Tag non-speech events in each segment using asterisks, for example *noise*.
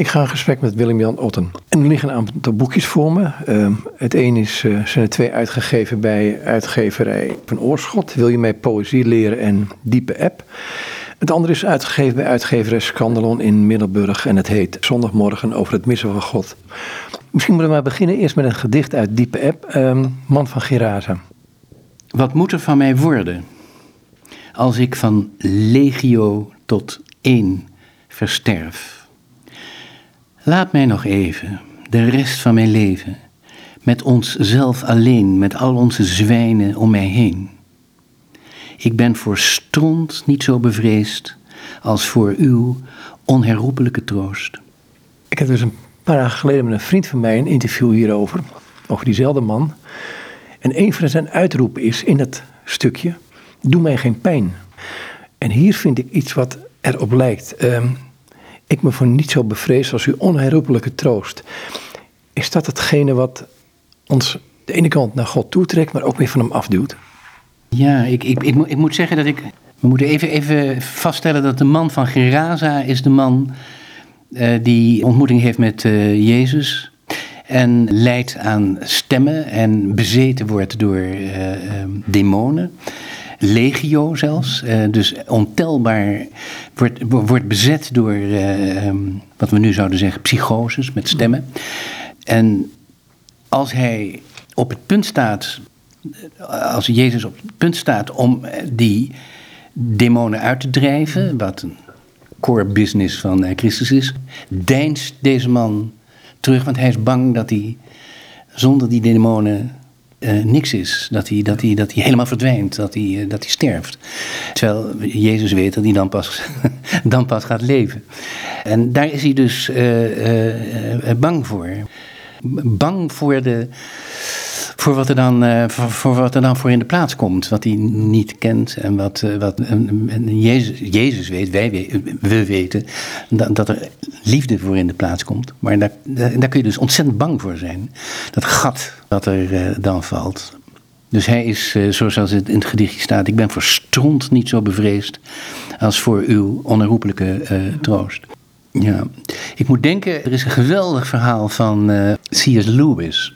Ik ga in gesprek met Willem-Jan Otten. En er liggen een aantal boekjes voor me. Uh, het een is, uh, zijn er twee uitgegeven bij uitgeverij van Oorschot. Wil je mij poëzie leren en diepe app. Het andere is uitgegeven bij uitgeverij Scandalon in Middelburg. En het heet Zondagmorgen over het missen van God. Misschien moeten we maar beginnen eerst met een gedicht uit diepe app. Uh, Man van Gerasa. Wat moet er van mij worden als ik van legio tot één versterf? Laat mij nog even, de rest van mijn leven, met ons zelf alleen, met al onze zwijnen om mij heen. Ik ben voor stront niet zo bevreesd als voor uw onherroepelijke troost. Ik heb dus een paar dagen geleden met een vriend van mij een interview hierover, over diezelfde man. En een van zijn uitroepen is in dat stukje: Doe mij geen pijn. En hier vind ik iets wat erop lijkt. Um, ik me voor niet zo bevreesd als uw onherroepelijke troost. Is dat hetgene wat ons de ene kant naar God toetrekt, maar ook weer van hem afduwt? Ja, ik, ik, ik, ik moet zeggen dat ik. We moeten even, even vaststellen dat de man van Gerasa is de man uh, die ontmoeting heeft met uh, Jezus. En leidt aan stemmen en bezeten wordt door uh, demonen legio zelfs. Uh, dus ontelbaar wordt, wordt bezet door uh, um, wat we nu zouden zeggen psychoses met stemmen. En als hij op het punt staat, als Jezus op het punt staat om die demonen uit te drijven, wat een core business van Christus is, deinst deze man terug, want hij is bang dat hij zonder die demonen uh, niks is. Dat hij, dat, hij, dat hij helemaal verdwijnt, dat hij, uh, dat hij sterft. Terwijl Jezus weet dat hij dan pas, *laughs* dan pas gaat leven. En daar is hij dus uh, bang voor. Bang voor de voor wat, er dan, uh, voor, wat er dan voor in de plaats komt. Wat hij niet kent en wat, uh, wat en Jezus, Jezus weet, wij we weten, dat, er liefde voor in de plaats komt. Maar daar, daar, kun je dus ontzettend bang voor zijn. Dat gat dat er uh, dan valt. Dus hij is, zoals het in het gedichtje staat, ik ben voor stront niet zo bevreesd als voor uw onherroepelijke troost. Ja, ik moet denken, er is een geweldig verhaal van C.S. Lewis.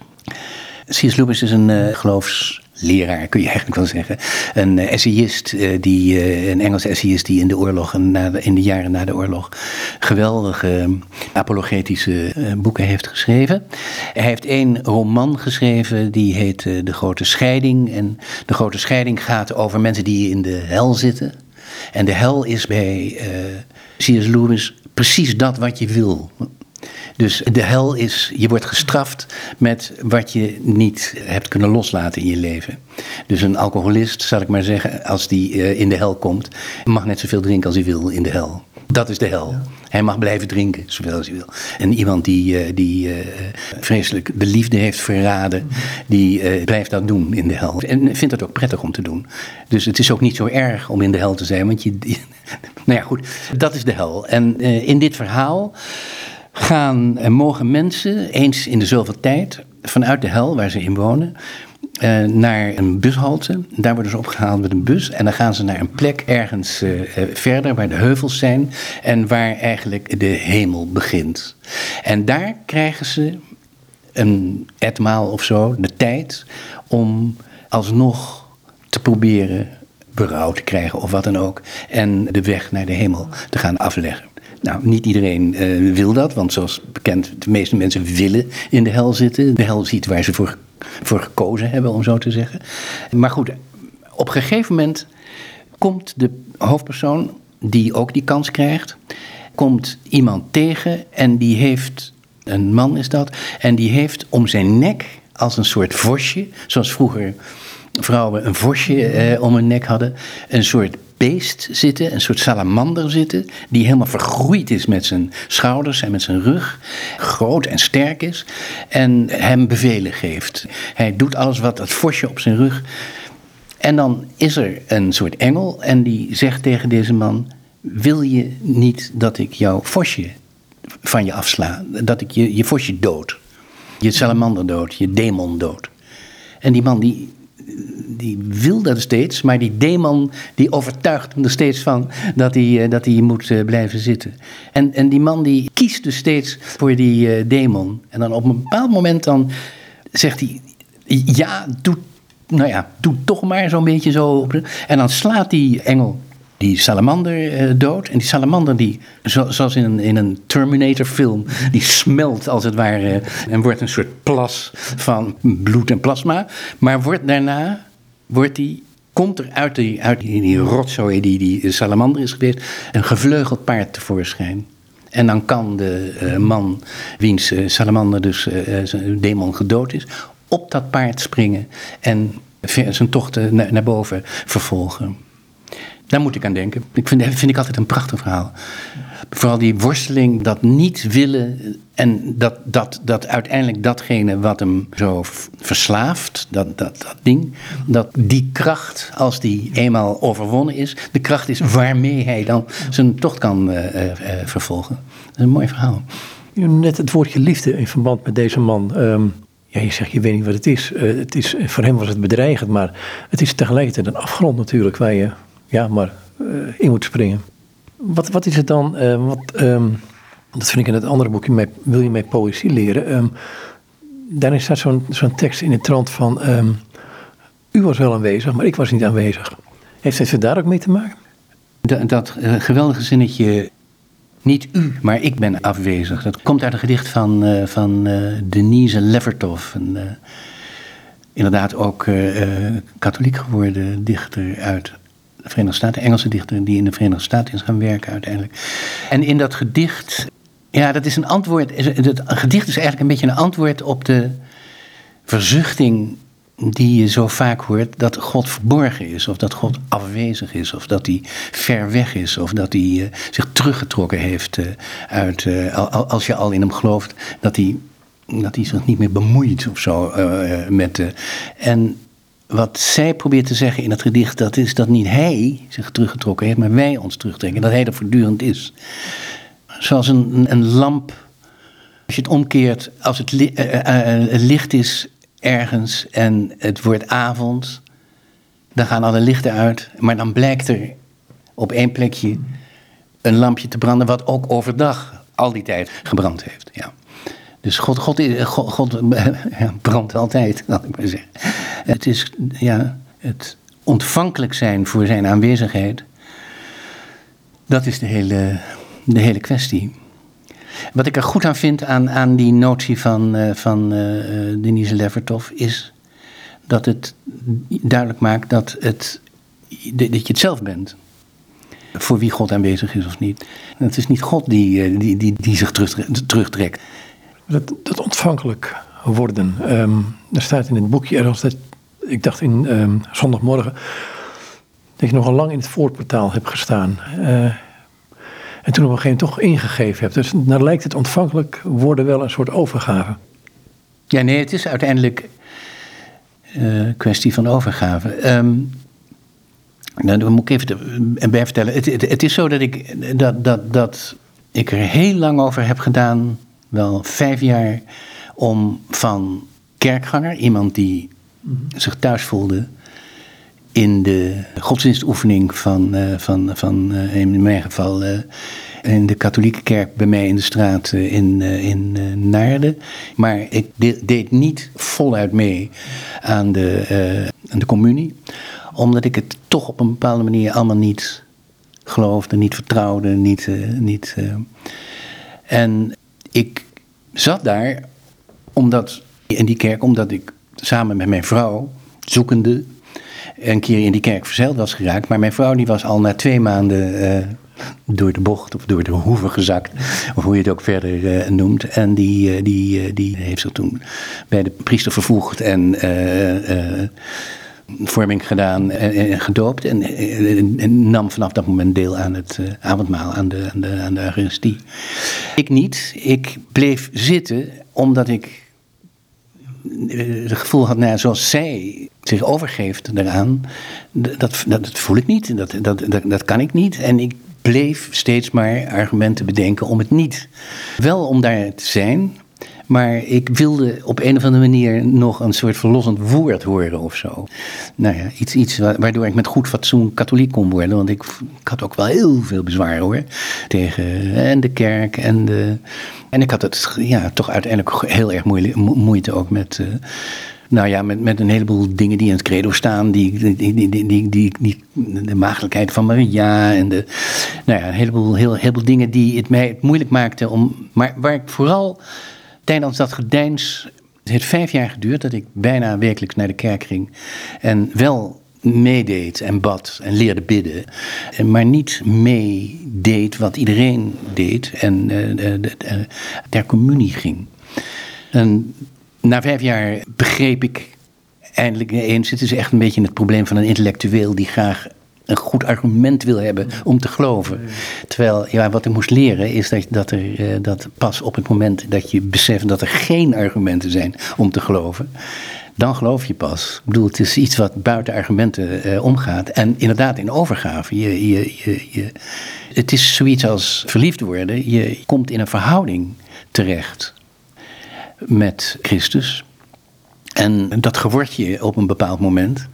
C.S. Lewis is een uh, geloofsleraar, kun je eigenlijk wel zeggen. Een uh, essayist, uh, die, een Engelse essayist die in de oorlog en in de jaren na de oorlog geweldige apologetische boeken heeft geschreven. Hij heeft één roman geschreven die heet De Grote Scheiding. En De Grote Scheiding gaat over mensen die in de hel zitten. En de hel is bij C.S. Lewis precies dat wat je wil. Dus de hel is, je wordt gestraft met wat je niet hebt kunnen loslaten in je leven. Dus een alcoholist, zal ik maar zeggen, als die uh, in de hel komt, mag net zoveel drinken als hij wil in de hel. Dat is de hel. Ja. Hij mag blijven drinken, zoveel als hij wil. En iemand die, uh, die uh, vreselijk de liefde heeft verraden, die blijft dat doen in de hel. En vindt dat ook prettig om te doen. Dus het is ook niet zo erg om in de hel te zijn, want je. *laughs* nou ja, goed, dat is de hel. En in dit verhaal gaan en mogen mensen eens in de zoveel tijd vanuit de hel waar ze in wonen uh, naar een bushalte. Daar worden ze opgehaald met een bus en dan gaan ze naar een plek ergens uh, verder waar de heuvels zijn en waar eigenlijk de hemel begint. En daar krijgen ze een etmaal of zo de tijd om alsnog te proberen berouw te krijgen of wat dan ook en de weg naar de hemel te gaan afleggen. Nou, niet iedereen uh, wil dat, want zoals bekend, de meeste mensen willen in de hel zitten. De hel ziet waar ze voor, voor gekozen hebben, om zo te zeggen. Maar goed, op een gegeven moment komt de hoofdpersoon, die ook die kans krijgt, komt iemand tegen en die heeft, een man is dat, en die heeft om zijn nek als een soort vosje, zoals vroeger vrouwen een vosje eh, om hun nek hadden, een soort beest zitten, een soort salamander zitten, die helemaal vergroeid is met zijn schouders en met zijn rug, groot en sterk is, en hem bevelen geeft. Hij doet alles wat dat vosje op zijn rug. En dan is er een soort engel en die zegt tegen deze man: Wil je niet dat ik jouw vosje van je afsla? Dat ik je, je vosje dood? Je salamander dood, je demon dood? En die man die die wil dat steeds, maar die demon die overtuigt hem er steeds van dat hij, eh, dat hij moet eh, blijven zitten. En, en die man die kiest dus steeds voor die uh, demon. En dan op een bepaald moment dan zegt hij, ja, doe, nou ja, doe toch maar zo'n beetje zo. En dan slaat die engel die salamander uh, dood. En die salamander, die, zoals in een, in een Terminator-film, die smelt als het ware en wordt een soort plas van bloed en plasma. Maar wordt daarna, wordt die, komt er uit die, uit die, die rotzooi die die salamander is geweest, een gevleugeld paard tevoorschijn. En dan kan de uh, man, wiens uh, salamander dus zijn demon gedood is, op dat paard springen en zijn tochten naar boven vervolgen. Daar moet ik aan denken. Ik vind, vind ik altijd een prachtig verhaal. Vooral die worsteling, dat niet willen en dat, dat, dat uiteindelijk datgene wat hem zo verslaaft, dat, dat, dat ding, dat die kracht, als die eenmaal overwonnen is, de kracht is waarmee hij dan zijn tocht kan uh, uh, vervolgen. Dat is een mooi verhaal. Net het woordje liefde in verband met deze man. Um, ja, je zegt, je weet niet wat het is. Het is. Voor hem was het bedreigend, maar het is tegelijkertijd een afgrond natuurlijk waar je ja, maar uh, in moet springen. Wat, wat is het dan? Uh, wat, um, dat vind ik in het andere boekje, Wil je mee poëzie leren? Um, daarin staat zo'n tekst in de trant van... Um, u was wel aanwezig, maar ik was niet aanwezig. Heeft het daar ook mee te maken? Dat, dat uh, geweldige zinnetje... Niet u, maar ik ben afwezig. Dat komt uit een gedicht van, van Denise Levertov. Een, inderdaad ook katholiek geworden dichter uit de Verenigde Staten, Engelse dichter die in de Verenigde Staten is gaan werken uiteindelijk. En in dat gedicht, ja, dat is een antwoord. Het gedicht is eigenlijk een beetje een antwoord op de verzuchting die je zo vaak hoort, dat God verborgen is, of dat God afwezig is, of dat hij ver weg is, of dat hij uh, zich teruggetrokken heeft uh, uit, uh, als je al in hem gelooft, dat hij, dat hij zich niet meer bemoeit of zo met. en wat zij probeert te zeggen in het gedicht, dat is dat niet hij zich teruggetrokken heeft, maar wij ons terugtrekken. Dat hij er voortdurend is. Zoals een, een lamp, als je het omkeert, als li uh, uh, het licht is ergens en het wordt avond, dan gaan alle lichten uit, maar dan blijkt er op één plekje een lampje te branden, wat ook overdag al die tijd gebrand heeft. Ja. Dus God, God, God, *laughs* ja, brandt altijd, laat ik maar zeggen. Het is ja, het ontvankelijk zijn voor zijn aanwezigheid. Dat is de hele, de hele kwestie. Wat ik er goed aan vind aan, aan die notie van, uh, van uh, Denise Levertov is dat het duidelijk maakt dat, het, dat je het zelf bent. Voor wie God aanwezig is of niet. Het is niet God die, die, die, die zich terug, terugtrekt. Dat, dat ontvankelijk worden. Um, er staat in het boekje ergens dat ik dacht in um, zondagmorgen dat je nogal lang in het voorportaal hebt gestaan. Uh, en toen op een gegeven moment toch ingegeven hebt. Dus dan lijkt het ontvankelijk worden wel een soort overgave. Ja, nee, het is uiteindelijk een uh, kwestie van overgave. Um, nou, dan moet ik even bij vertellen. Het, het, het, is zo dat ik, dat, dat, dat ik er heel lang over heb gedaan, wel vijf jaar, om van kerkganger, iemand die zich thuis voelde in de godsdienstoefening van, uh, van, van uh, in mijn geval uh, in de katholieke kerk bij mij in de straat in, in Naarden. Maar ik de, deed niet voluit mee aan de, aan de communie, omdat ik het toch op een bepaalde manier allemaal niet geloofde, niet vertrouwde, niet. niet en ik zat daar omdat, in die kerk omdat ik samen met mijn vrouw, zoekende, een keer in die kerk verzeild was geraakt. Maar mijn vrouw die was al na twee maanden uh, door de bocht of door de hoeven gezakt. Of hoe je het ook verder uh, noemt. En die, uh, die, die heeft zich toen bij de priester vervoegd en vorming gedaan en, gedoopt. En, en, nam vanaf dat moment deel aan het avondmaal, aan de, aan, de, Eucharistie. Ik niet. Ik bleef zitten omdat ik het gevoel had, nou, zoals zij zich overgeeft daaraan, dat, dat, dat voel ik niet, dat, dat, dat, dat kan ik niet. En ik bleef steeds maar argumenten bedenken om het niet. Wel om daar te zijn, Maar ik wilde op een of andere manier nog een soort verlossend woord horen of zo. Nou ja, iets, iets waardoor ik met goed fatsoen katholiek kon worden. Want ik, ik had ook wel heel veel bezwaar hoor. Tegen en de kerk en de. En ik had het ja, toch uiteindelijk heel erg moeite, ook met. Uh, nou ja, met, met een heleboel dingen die in het credo staan. Die, die, die, die, die, die, de maagdelijkheid van Maria. En de, nou ja, een heleboel, heel, heleboel dingen die het mij moeilijk maakten om. Maar waar ik vooral tijdens dat gedeins. Het heeft vijf jaar geduurd dat ik bijna wekelijks naar de kerk ging. En wel meedeed en bad en leerde bidden. Maar niet meedeed wat iedereen deed en uh, ter communie ging. En na vijf jaar begreep ik eindelijk eens, het is echt een beetje het probleem van een intellectueel die graag een goed argument wil hebben om te geloven. Terwijl, ja, wat ik moest leren is dat, dat, er, eh, dat pas op het moment dat je beseft dat er geen argumenten zijn om te geloven, dan geloof je pas. Ik bedoel, het is iets wat buiten argumenten eh, omgaat. En inderdaad, in overgave. Je, je, je, je, het is zoiets als verliefd worden. Je komt in een verhouding terecht met Christus. En dat geword je op een bepaald moment.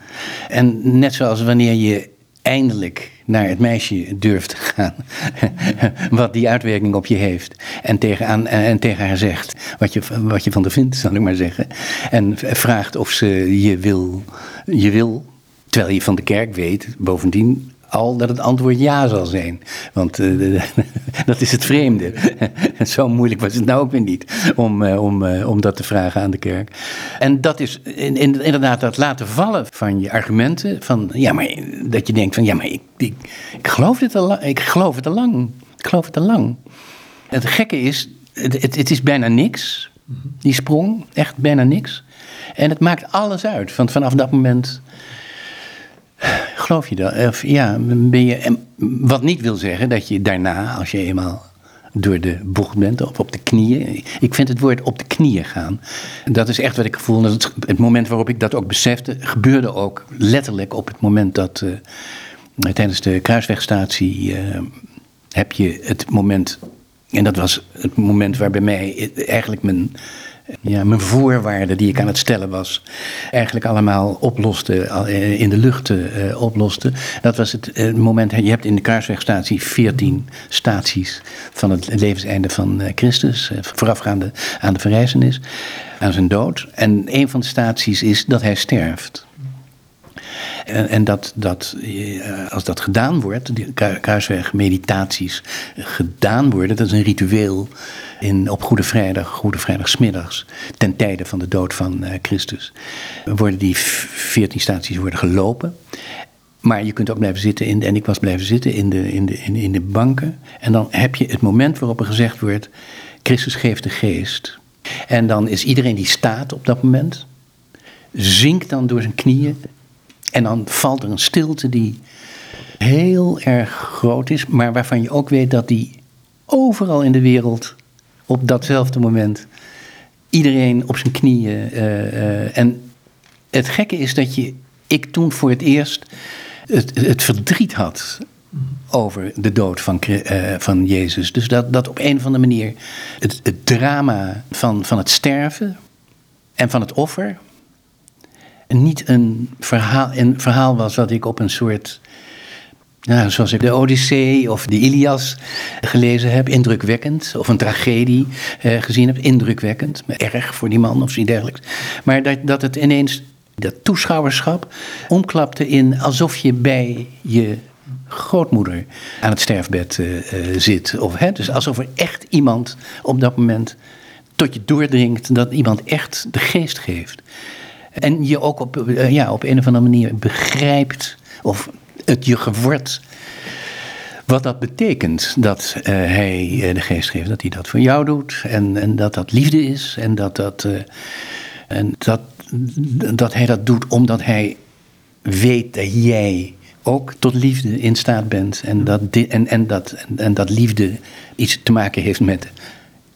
En net zoals wanneer je eindelijk naar het meisje durft te gaan, *laughs* wat die uitwerking op je heeft, en tegen, aan, en tegen haar zegt. Wat je, wat je van de vindt, zal ik maar zeggen, en vraagt of ze je wil, je wil, terwijl je van de kerk weet, bovendien al dat het antwoord ja zal zijn. Want uh, *laughs* dat is het vreemde. *laughs* Zo moeilijk was het nou ook weer niet om, uh, om, uh, om dat te vragen aan de kerk. En dat is in, in, inderdaad dat laten vallen van je argumenten. Van, ja, maar, dat je denkt van ja, maar ik, ik, ik, geloof, dit al, ik geloof het al lang. Ik geloof het al lang. Het gekke is, het, het, het is bijna niks. Die sprong, echt bijna niks. En het maakt alles uit. Want vanaf dat moment Geloof je dat? Of, ja, ben je, wat niet wil zeggen dat je daarna, als je eenmaal door de bocht bent, of op de knieën. Ik vind het woord op de knieën gaan. Dat is echt wat ik. Dat het, het moment waarop ik dat ook besefte, gebeurde ook letterlijk op het moment dat uh, tijdens de kruiswegstatie uh, heb je het moment. En dat was het moment waar bij mij eigenlijk mijn ja, mijn voorwaarden die ik aan het stellen was, eigenlijk allemaal oploste, eh, in de lucht uh, oploste. Dat was het uh, moment, je hebt in de Kaarswegstatie 14 staties van het levenseinde van Christus, voorafgaande aan de verrijzenis, aan zijn dood. En een van de staties is dat hij sterft. En, en dat, dat, als dat gedaan wordt, die kruiswegmeditaties gedaan worden, dat is een ritueel in, op Goede Vrijdag, Goede Vrijdagsmiddags, ten tijde van de dood van uh, Christus, worden die veertien staties worden gelopen. Maar je kunt ook blijven zitten, in en ik was blijven zitten in de, in, de, in de banken. En dan heb je het moment waarop er gezegd wordt, Christus geeft de geest. En dan is iedereen die staat op dat moment, zinkt dan door zijn knieën. En dan valt er een stilte die heel erg groot is, maar waarvan je ook weet dat die overal in de wereld op datzelfde moment iedereen op zijn knieën. Uh, uh, en het gekke is dat je, ik toen voor het eerst het, het verdriet had over de dood van, uh, van Jezus. Dus dat, dat op een of andere manier het, het drama van, van het sterven en van het offer niet een verhaal, een verhaal was wat ik op een soort nou, zoals ik de Odyssee of de Ilias gelezen heb, indrukwekkend. Of een tragedie eh, gezien heb, indrukwekkend. Erg voor die man of zoiets dergelijks. Maar dat, dat het ineens, dat toeschouwerschap, omklapte in alsof je bij je grootmoeder aan het sterfbed uh, uh, zit. Of, hè, dus alsof er echt iemand op dat moment tot je doordringt dat iemand echt de geest geeft. En je ook op, uh, ja, op een of andere manier begrijpt of het je geword. Wat dat betekent dat uh, hij uh, de geest geeft, dat hij dat voor jou doet. En, en dat dat liefde is. En, dat, dat, en dat, dat hij dat doet omdat hij weet dat jij ook tot liefde in staat bent. En dat, en, en, dat, en dat liefde iets te maken heeft met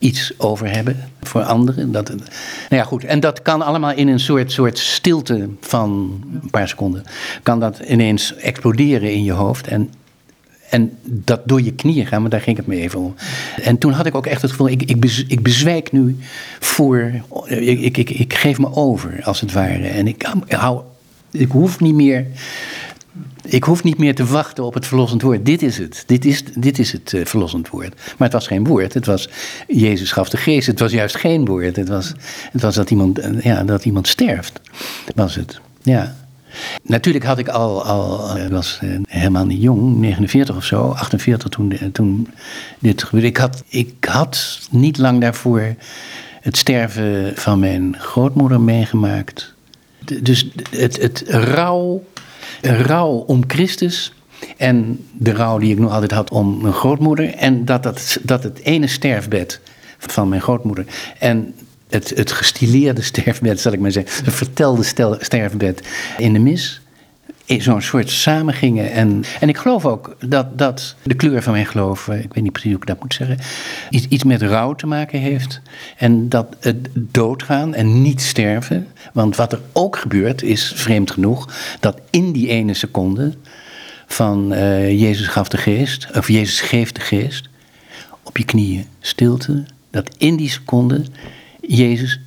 iets over hebben voor anderen. Dat, nou ja, goed. En dat kan allemaal in een soort, soort stilte van een paar seconden. Kan dat ineens exploderen in je hoofd. En, En dat door je knieën gaan, maar daar ging het me even om. En toen had ik ook echt het gevoel, ik, ik, bez, ik bezwijk nu voor, ik, ik, ik, ik geef me over, als het ware. En ik, hou, ik hoef niet meer ik hoef niet meer te wachten op het verlossend woord. Dit is het. Dit is, dit is het uh, verlossend woord. Maar het was geen woord. Het was Jezus gaf de geest. Het was juist geen woord. Het was, het was dat, iemand, uh, ja, dat iemand sterft. Was het. Ja. Natuurlijk had ik al, al ik was helemaal niet jong, 49 of zo, 48 toen, toen dit gebeurde. Ik had, ik had niet lang daarvoor het sterven van mijn grootmoeder meegemaakt. Dus het, het rouw rouw om Christus en de rouw die ik nog altijd had om mijn grootmoeder. En dat, dat, dat het ene sterfbed van mijn grootmoeder en het, het gestileerde *laughs* sterfbed, zal ik maar zeggen, het vertelde sterfbed in de mis, zo'n soort samengingen. En, en ik geloof ook dat, dat de kleur van mijn geloof, eh, ik weet niet precies hoe ik dat moet zeggen, iets, iets met rouw te maken heeft. En dat het doodgaan en niet sterven. Want wat er ook gebeurt, is vreemd genoeg, dat in die ene seconde van uh, Jezus gaf de geest, of Jezus geeft de geest, op je knieën, stilte, dat in die seconde Jezus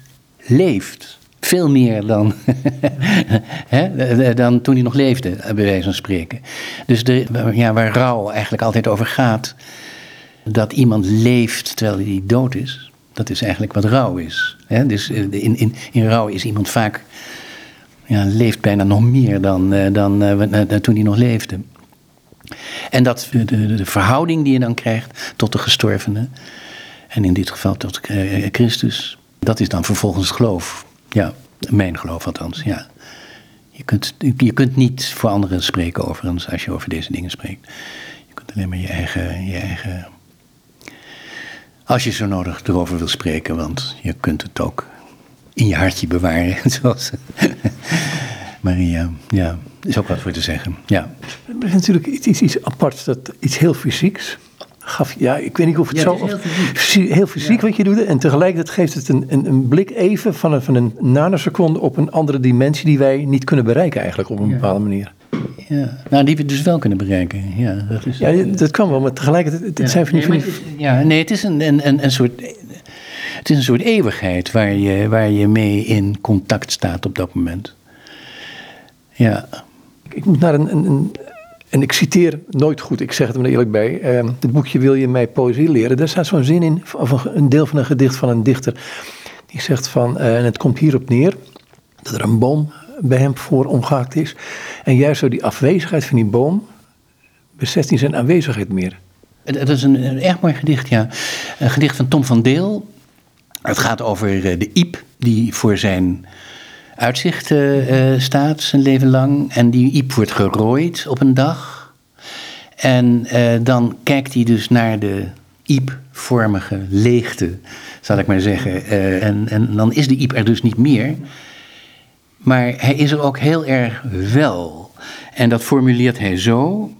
leeft. Veel meer dan, *laughs* hè, dan toen hij nog leefde, bij wijze van spreken. Dus de, ja, waar rouw eigenlijk altijd over gaat, dat iemand leeft terwijl hij dood is, dat is eigenlijk wat rouw is. Hè? Dus eh, in, in, in rouw is iemand vaak, ja, leeft bijna nog meer dan, eh, dan, dan, eh, toen hij nog leefde. En dat de, de, verhouding die je dan krijgt tot de gestorvene, en in dit geval tot Christus, dat is dan vervolgens geloof. Ja, mijn geloof althans, ja. Je kunt, je kunt niet voor anderen spreken overigens als je over deze dingen spreekt. Je kunt alleen maar je eigen, je eigen. Als je zo nodig erover wil spreken, want je kunt het ook in je hartje bewaren, *laughs* zoals Maria. Ja, is ook wat voor te zeggen. Ja. Er is natuurlijk iets, iets aparts, dat, iets heel fysieks gaf, ja, ik weet niet of het zo... heel fysiek, heel fysiek wat je doet. En tegelijkertijd geeft het een, een, een, blik even van een, van een nanoseconde op een andere dimensie die wij niet kunnen bereiken eigenlijk op een bepaalde manier. Ja, nou die we dus wel kunnen bereiken. Ja, dat, is, ja, dat kan wel, maar tegelijkertijd het zijn van die... Nee, het, ja, nee, het is een, een, een, een soort... Het is een soort eeuwigheid waar je, waar je mee in contact staat op dat moment. Ja. Ik moet naar een, een, en ik citeer nooit goed, ik zeg het er eerlijk bij. Uh, het boekje Wil je mij poëzie leren? Daar staat zo'n zin in, of een deel van een gedicht van een dichter. Die zegt van, uh, en het komt hierop neer, dat er een boom bij hem voor omgehaakt is. En juist door die afwezigheid van die boom, beseft hij zijn aanwezigheid meer. Het is een, een erg mooi gedicht, ja. Een gedicht van Tom van Deel. Het gaat over eh, de iep die voor zijn uitzicht uh, staat zijn leven lang. En die iep wordt gerooid op een dag. En uh, dan kijkt hij dus naar de iepvormige leegte, zal ik maar zeggen. en, en dan is de iep er dus niet meer. Maar hij is er ook heel erg wel. En dat formuleert hij zo.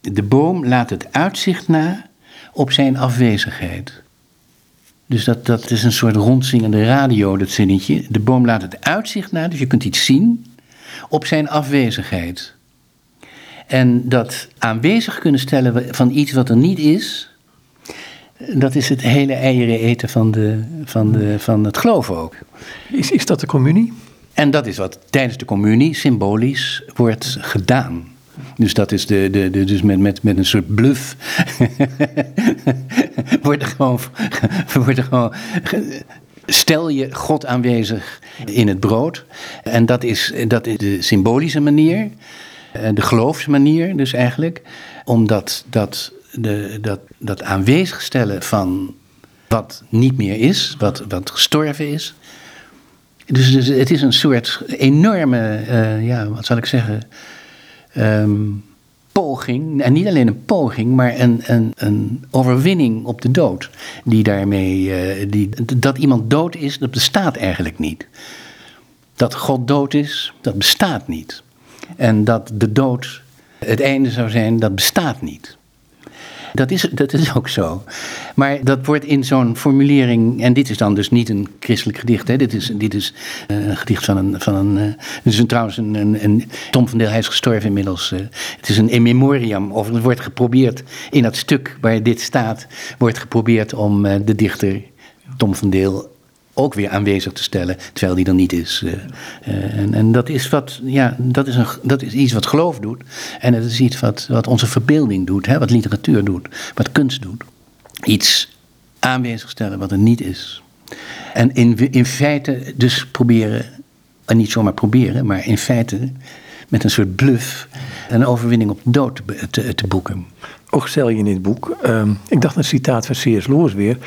De boom laat het uitzicht na op zijn afwezigheid. Dus dat, dat is een soort rondzingende radio, dat zinnetje. De boom laat het uitzicht na, dus je kunt iets zien op zijn afwezigheid. En dat aanwezig kunnen stellen van iets wat er niet is, dat is het hele eieren eten van, de, van, de, van het geloof ook. Is, is dat de communie? En dat is wat tijdens de communie symbolisch wordt gedaan. Dus dat is de, de, de, dus met, met, met een soort bluff. *laughs* wordt er gewoon. *laughs* Wordt er gewoon stel je God aanwezig in het brood. En dat is, dat is de symbolische manier, eh, de geloofsmanier dus eigenlijk. Omdat dat, de, dat, dat aanwezig stellen van wat niet meer is, wat, wat gestorven is. Dus, dus het is een soort enorme, uh, ja, wat zal ik zeggen, um, poging, en niet alleen een poging, maar een, een, een overwinning op de dood. Die daarmee, uh, die, dat iemand dood is, dat bestaat eigenlijk niet. Dat God dood is, dat bestaat niet. En dat de dood het einde zou zijn, dat bestaat niet. Dat is, dat is ook zo. Maar dat wordt in zo'n formulering. En dit is dan dus niet een christelijk gedicht. Hè? Dit is, dit is eh, een gedicht van een. Van een uh, dit is een, trouwens een, Tom van Deel, hij is gestorven inmiddels. Uh, het is een in memoriam. Of het wordt geprobeerd in dat stuk waar dit staat. Wordt geprobeerd om de dichter Tom van Deel ook weer aanwezig te stellen, terwijl die er niet is. Uh, uh, en, en, dat is, wat, ja, dat, is een, dat is iets wat geloof doet. En het is iets wat, wat onze verbeelding doet, hè, wat literatuur doet, wat kunst doet. Iets aanwezig stellen wat er niet is. En in, in feite dus proberen, en niet zomaar proberen, maar in feite met een soort bluff een overwinning op de dood te, te, boeken. Ook stel je in dit boek, um, ik dacht een citaat van C.S. Lewis weer,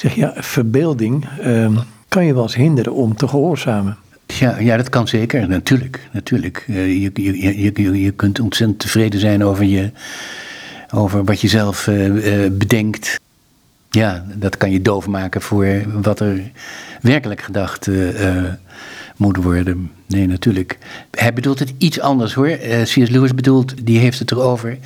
zeg ja, verbeelding um, kan je wel eens hinderen om te gehoorzamen. Ja, ja, dat kan zeker, natuurlijk. natuurlijk. Uh, je, je, je, je kunt ontzettend tevreden zijn over, je, over wat je zelf uh, uh, bedenkt. Ja, dat kan je doof maken voor wat er werkelijk gedacht moet worden. Nee, natuurlijk. Hij bedoelt het iets anders hoor. C.S. Lewis bedoelt, die heeft het erover.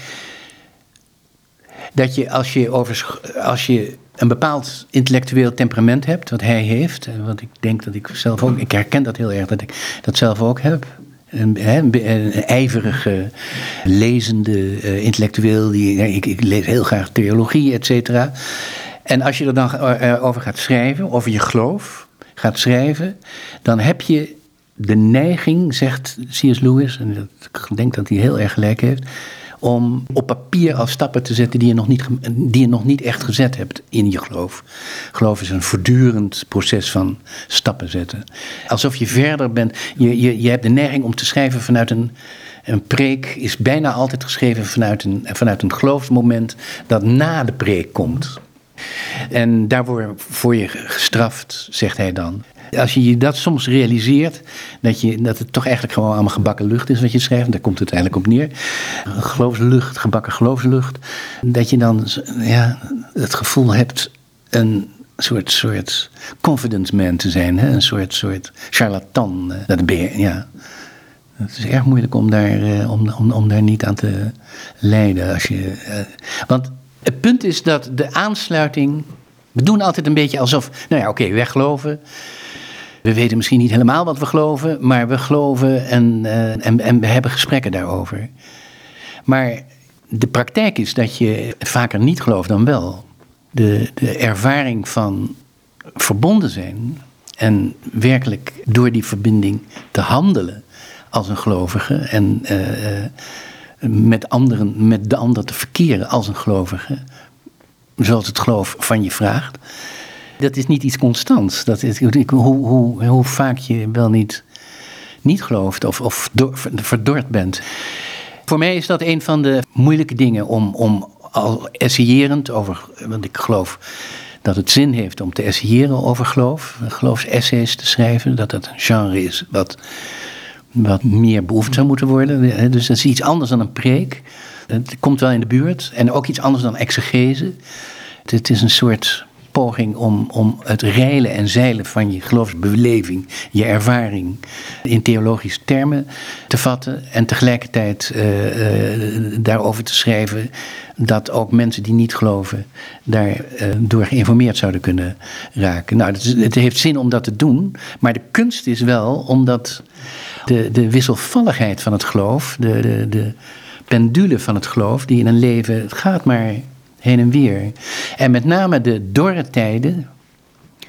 Dat je als je, over, als je een bepaald intellectueel temperament hebt, wat hij heeft, en wat ik denk dat ik zelf ook, ik herken dat heel erg, dat ik dat zelf ook heb. Een, een, ijverige, lezende uh, intellectueel, die, ik, ik, lees heel graag theologie, et cetera. En als je er dan uh, over gaat schrijven, over je geloof gaat schrijven, dan heb je de neiging, zegt C.S. Lewis, en ik denk dat hij heel erg gelijk heeft, om op papier al stappen te zetten die je nog niet, die je nog niet echt gezet hebt in je geloof. Geloof is een voortdurend proces van stappen zetten. Alsof je verder bent. Je, je, je hebt de neiging om te schrijven vanuit een. Een preek is bijna altijd geschreven vanuit een, vanuit een geloofsmoment dat na de preek komt. En daar word je gestraft, zegt hij dan. Als je dat soms realiseert, dat, je, dat het toch eigenlijk gewoon allemaal gebakken lucht is wat je schrijft, daar komt het eigenlijk op neer. Geloofslucht, gebakken geloofslucht. Dat je dan ja, het gevoel hebt een soort, soort confidence man te zijn, hè? een soort, soort charlatan. Eh, dat ben je, ja. Het is erg moeilijk om daar, eh, om, om, om daar niet aan te lijden. Als je, uh, want het punt is dat de aansluiting. We doen altijd een beetje alsof. Nou ja, oké, okay, weggeloven. We weten misschien niet helemaal wat we geloven, maar we geloven en, uh, en, en we hebben gesprekken daarover. Maar de praktijk is dat je vaker niet gelooft dan wel. De, de ervaring van verbonden zijn en werkelijk door die verbinding te handelen als een gelovige en uh, uh, met, anderen, met de ander te verkeren als een gelovige, zoals het geloof van je vraagt dat is niet iets constants. Dat is, hoe, hoe, hoe vaak je wel niet, niet gelooft of, of verdord bent. Voor mij is dat een van de moeilijke dingen om, om al essayerend over. Want ik geloof dat het zin heeft om te essayeren over geloof. Geloofsessays te schrijven. Dat dat een genre is wat, wat meer beoefend zou moeten worden. Dus dat is iets anders dan een preek. Het komt wel in de buurt. En ook iets anders dan exegese. Het is een soort poging om, om het reilen en zeilen van je geloofsbeleving, je ervaring in theologische termen te vatten en tegelijkertijd uh, uh, daarover te schrijven dat ook mensen die niet geloven daardoor uh, door geïnformeerd zouden kunnen raken. Nou, het, heeft zin om dat te doen, maar de kunst is wel omdat de, de wisselvalligheid van het geloof, de, de, de pendule van het geloof, die in een leven, het gaat maar heen en weer. En met name de dorre tijden,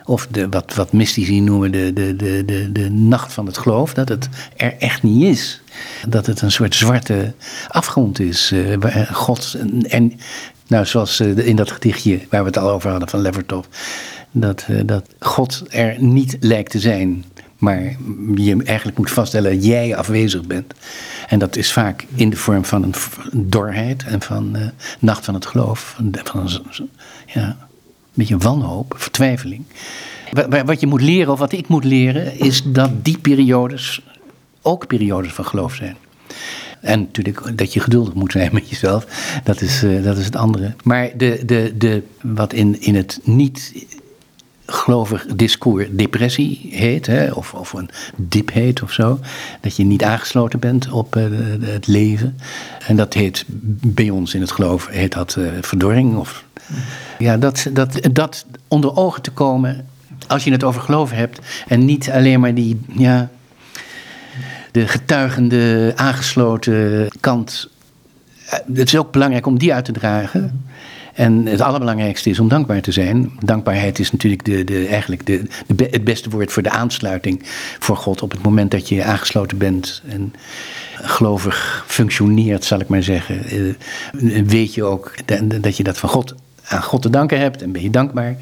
of de, wat, wat mystici noemen de, de, de, de, de nacht van het geloof, dat het er echt niet is. Dat het een soort zwarte afgrond is. Uh, God en, nou, zoals uh, in dat gedichtje waar we het al over hadden van Levertov, dat, dat God er niet lijkt te zijn. Maar je eigenlijk moet vaststellen dat jij afwezig bent. En dat is vaak in de vorm van een dorheid en van uh, nacht van het geloof. Van een, ja, beetje wanhoop, vertwijfeling. Wat je moet leren, of wat ik moet leren, is dat die periodes ook periodes van geloof zijn. En natuurlijk dat je geduldig moet zijn met jezelf, dat is, uh, dat is het andere. Maar de, de, de, wat in, in het niet gelovig discours depressie heet, hè, of, of een dip heet of zo. Dat je niet aangesloten bent op uh, het leven. En dat heet bij ons in het geloof heet dat uh, verdorring. Of, ja, dat, dat, dat onder ogen te komen als je het over geloven hebt. En niet alleen maar die, ja, de getuigende, aangesloten kant. Het is ook belangrijk om die uit te dragen. En het allerbelangrijkste is om dankbaar te zijn. Dankbaarheid is natuurlijk de, de, eigenlijk de, het beste woord voor de aansluiting voor God. Op het moment dat je aangesloten bent en gelovig functioneert, zal ik maar zeggen. Eh, weet je ook dat je dat van God aan God te danken hebt en ben je dankbaar.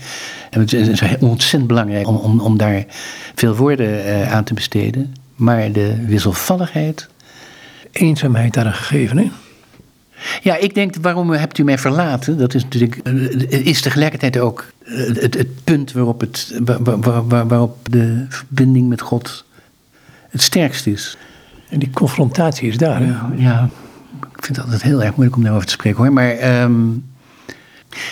En het is ontzettend belangrijk om, om, daar veel woorden uh, aan te besteden. Maar de wisselvalligheid. Eenzaamheid daar een gegeven, hè? Ja, ik denk, waarom hebt u mij verlaten? Dat is natuurlijk, eh, is tegelijkertijd ook eh, het, het punt waarop, het, waar, waar, waarop de verbinding met God het sterkst is. En die confrontatie is daar. Ja, ja, ik vind het altijd heel erg moeilijk om daarover te spreken hoor. Maar um,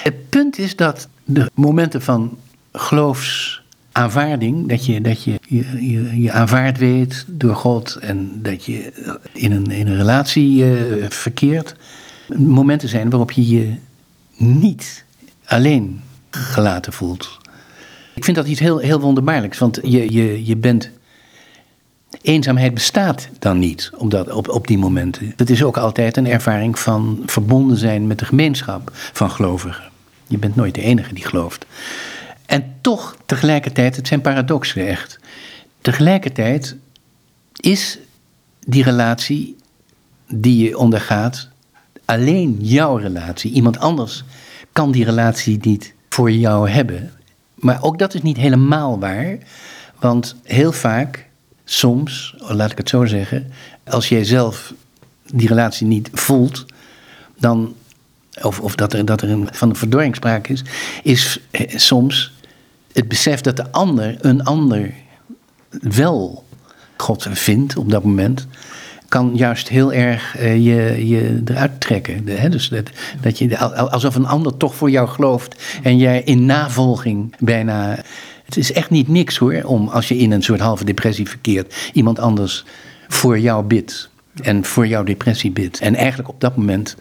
het punt is dat de momenten van geloofsaanvaarding, dat je, dat je, je, je, je aanvaard weet door God en dat je in een, in een relatie uh, verkeert, momenten zijn waarop je je niet alleen gelaten voelt. Ik vind dat iets heel, heel wonderbaarlijks, want je, je, je bent. Eenzaamheid bestaat dan niet op, dat, op, op die momenten. Het is ook altijd een ervaring van verbonden zijn met de gemeenschap van gelovigen. Je bent nooit de enige die gelooft. En toch, tegelijkertijd, het zijn paradoxen echt. Tegelijkertijd is die relatie die je ondergaat alleen jouw relatie. Iemand anders kan die relatie niet voor jou hebben. Maar ook dat is niet helemaal waar. Want heel vaak, soms, laat ik het zo zeggen, als jij zelf die relatie niet voelt, dan, of, of dat er, dat er een, van een verdorring sprake is, is eh, soms het besef dat de ander, een ander, wel God vindt op dat moment, kan juist heel erg uh, je, je eruit trekken. hè? Dus dat, dat je, alsof een ander toch voor jou gelooft en jij in navolging bijna. Het is echt niet niks hoor, om als je in een soort halve depressie verkeert, iemand anders voor jou bidt en voor jouw depressie bidt. En eigenlijk op dat moment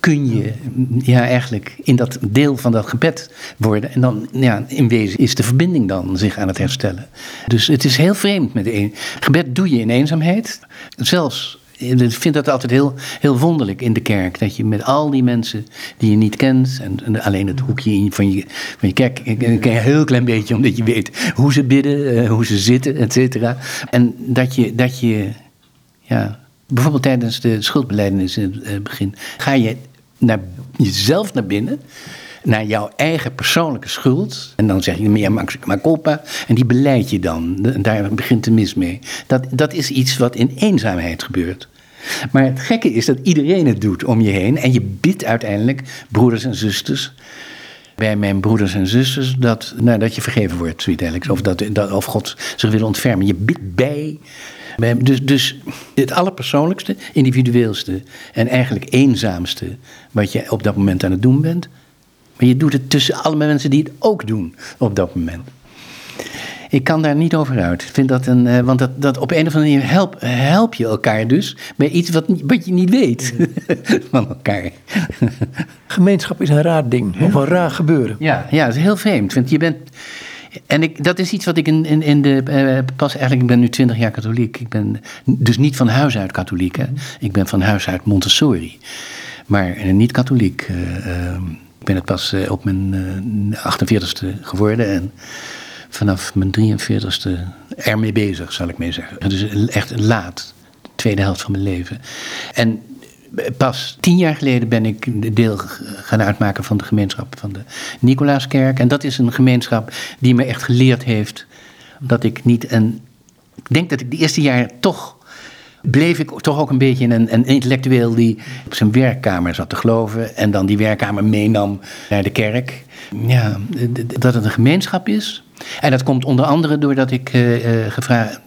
kun je ja, eigenlijk in dat deel van dat gebed worden. En dan, ja, in wezen is de verbinding dan zich aan het herstellen. Dus het is heel vreemd met een gebed doe je in eenzaamheid. Zelfs, ik vind dat altijd heel, heel wonderlijk in de kerk. Dat je met al die mensen die je niet kent. En, alleen het hoekje van je, van je kerk ken je een heel klein beetje. Omdat je weet hoe ze bidden, eh, hoe ze zitten, et cetera. En dat je, dat je ja, bijvoorbeeld tijdens de schuldbeleidenis in het begin, ga je naar jezelf naar binnen, naar jouw eigen persoonlijke schuld. En dan zeg je, ja, maar culpa. En die beleid je dan. En daar begint de mis mee. Dat, dat is iets wat in eenzaamheid gebeurt. Maar het gekke is dat iedereen het doet om je heen. En je bidt uiteindelijk, broeders en zusters, bij mijn broeders en zusters, dat, nou, dat je vergeven wordt, zoiets Of, dat, dat, of God zich wil ontfermen. Je bidt bij dus, dus het allerpersoonlijkste, individueelste en eigenlijk eenzaamste wat je op dat moment aan het doen bent. Maar je doet het tussen alle mensen die het ook doen op dat moment. Ik kan daar niet over uit. Ik vind dat een, uh, want dat, dat op een of andere manier help, help je elkaar dus bij iets wat, wat je niet weet *laughs* van elkaar. Gemeenschap is een raar ding, of een raar gebeuren. Ja, ja, dat is heel vreemd. Want je bent, en ik, dat is iets wat ik in, in, in de. Uh, pas eigenlijk, ik ben nu twintig jaar katholiek. Ik ben dus niet van huis uit katholiek. Hè. Ik ben van huis uit Montessori. Maar uh, niet katholiek. Uh, ik ben het pas op mijn 48ste geworden. En vanaf mijn 43ste ermee bezig, zal ik mee zeggen. Dus echt laat. De tweede helft van mijn leven. En Pas tien jaar geleden ben ik deel gaan uitmaken van de gemeenschap van de Nicolaaskerk. En dat is een gemeenschap die me echt geleerd heeft dat ik niet een. Ik denk dat ik de eerste jaar toch. bleef ik toch ook een beetje een, een intellectueel die op zijn werkkamer zat te geloven. en dan die werkkamer meenam naar de kerk. Ja, dat het een gemeenschap is. En dat komt onder andere doordat ik uh, gevraagd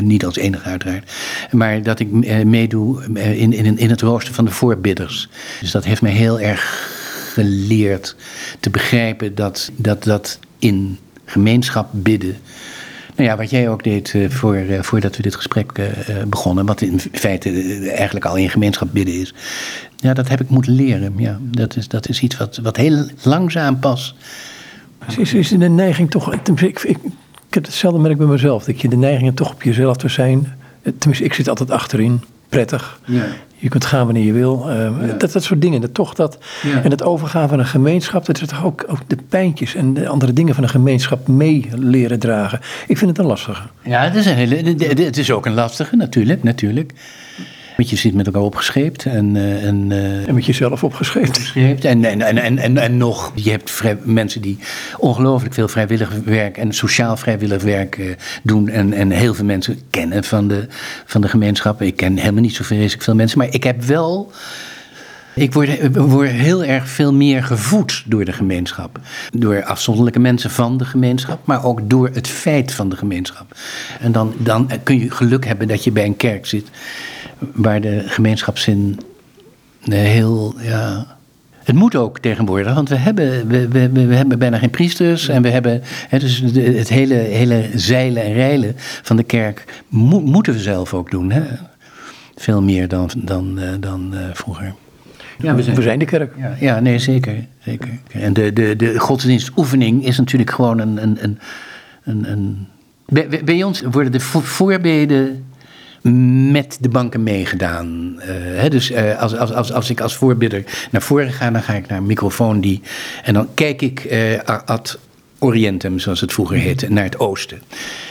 niet als enige uiteraard. Maar dat ik eh, meedoe eh, in, in, in het rooster van de voorbidders. Dus dat heeft mij heel erg geleerd te begrijpen dat, dat, dat in gemeenschap bidden. Nou ja, wat jij ook deed uh, voor, voordat we dit gesprek begonnen, wat in feite eigenlijk al in gemeenschap bidden is. Ja, dat heb ik moeten leren. Ja, dat, is, dat is iets wat, wat heel langzaam pas. Is, is de neiging toch. Ik, ik, ik heb hetzelfde merk bij mezelf, dat je de neiging toch op jezelf te zijn. Tenminste, ik zit altijd achterin, prettig. Ja. Je kunt gaan wanneer je wil. Uh, ja. dat, dat soort dingen. Dat, toch dat, ja. En het overgaan van een gemeenschap, dat is toch ook, ook de pijntjes en de andere dingen van een gemeenschap mee leren dragen. Ik vind het een lastige. Ja, het is, een hele, het is ook een lastige, natuurlijk. natuurlijk. Want je zit met elkaar opgescheept en... Uh, en, uh, en met jezelf opgescheept. En, en, en, en, en, en nog, je hebt vrij, mensen die ongelooflijk veel vrijwillig werk en sociaal vrijwillig werk uh, doen. En, en heel veel mensen kennen van de, van de gemeenschap. Ik ken helemaal niet zo vreselijk veel mensen, maar ik heb wel... Ik word, word, heel erg veel meer gevoed door de gemeenschap. Door afzonderlijke mensen van de gemeenschap, maar ook door het feit van de gemeenschap. En dan, dan kun je geluk hebben dat je bij een kerk zit waar de gemeenschapszin heel. Ja, het moet ook tegenwoordig, want we hebben, we, we, hebben bijna geen priesters. En we hebben hè, dus het hele, hele zeilen en reilen van de kerk mo moeten we zelf ook doen. Hè? Veel meer dan, dan, uh, dan uh, vroeger. Ja, we zijn, we zijn de kerk. Ja, ja, nee, zeker. zeker. En de, de, de godsdienstoefening is natuurlijk gewoon een. een, een, een, een bij, bij ons worden de voorbeden met de banken meegedaan. Uh, hè, dus uh, als, als, als, als ik als voorbidder naar voren ga, dan ga ik naar een microfoon die. En dan kijk ik uh, ad Orientem, zoals het vroeger heette, naar het oosten.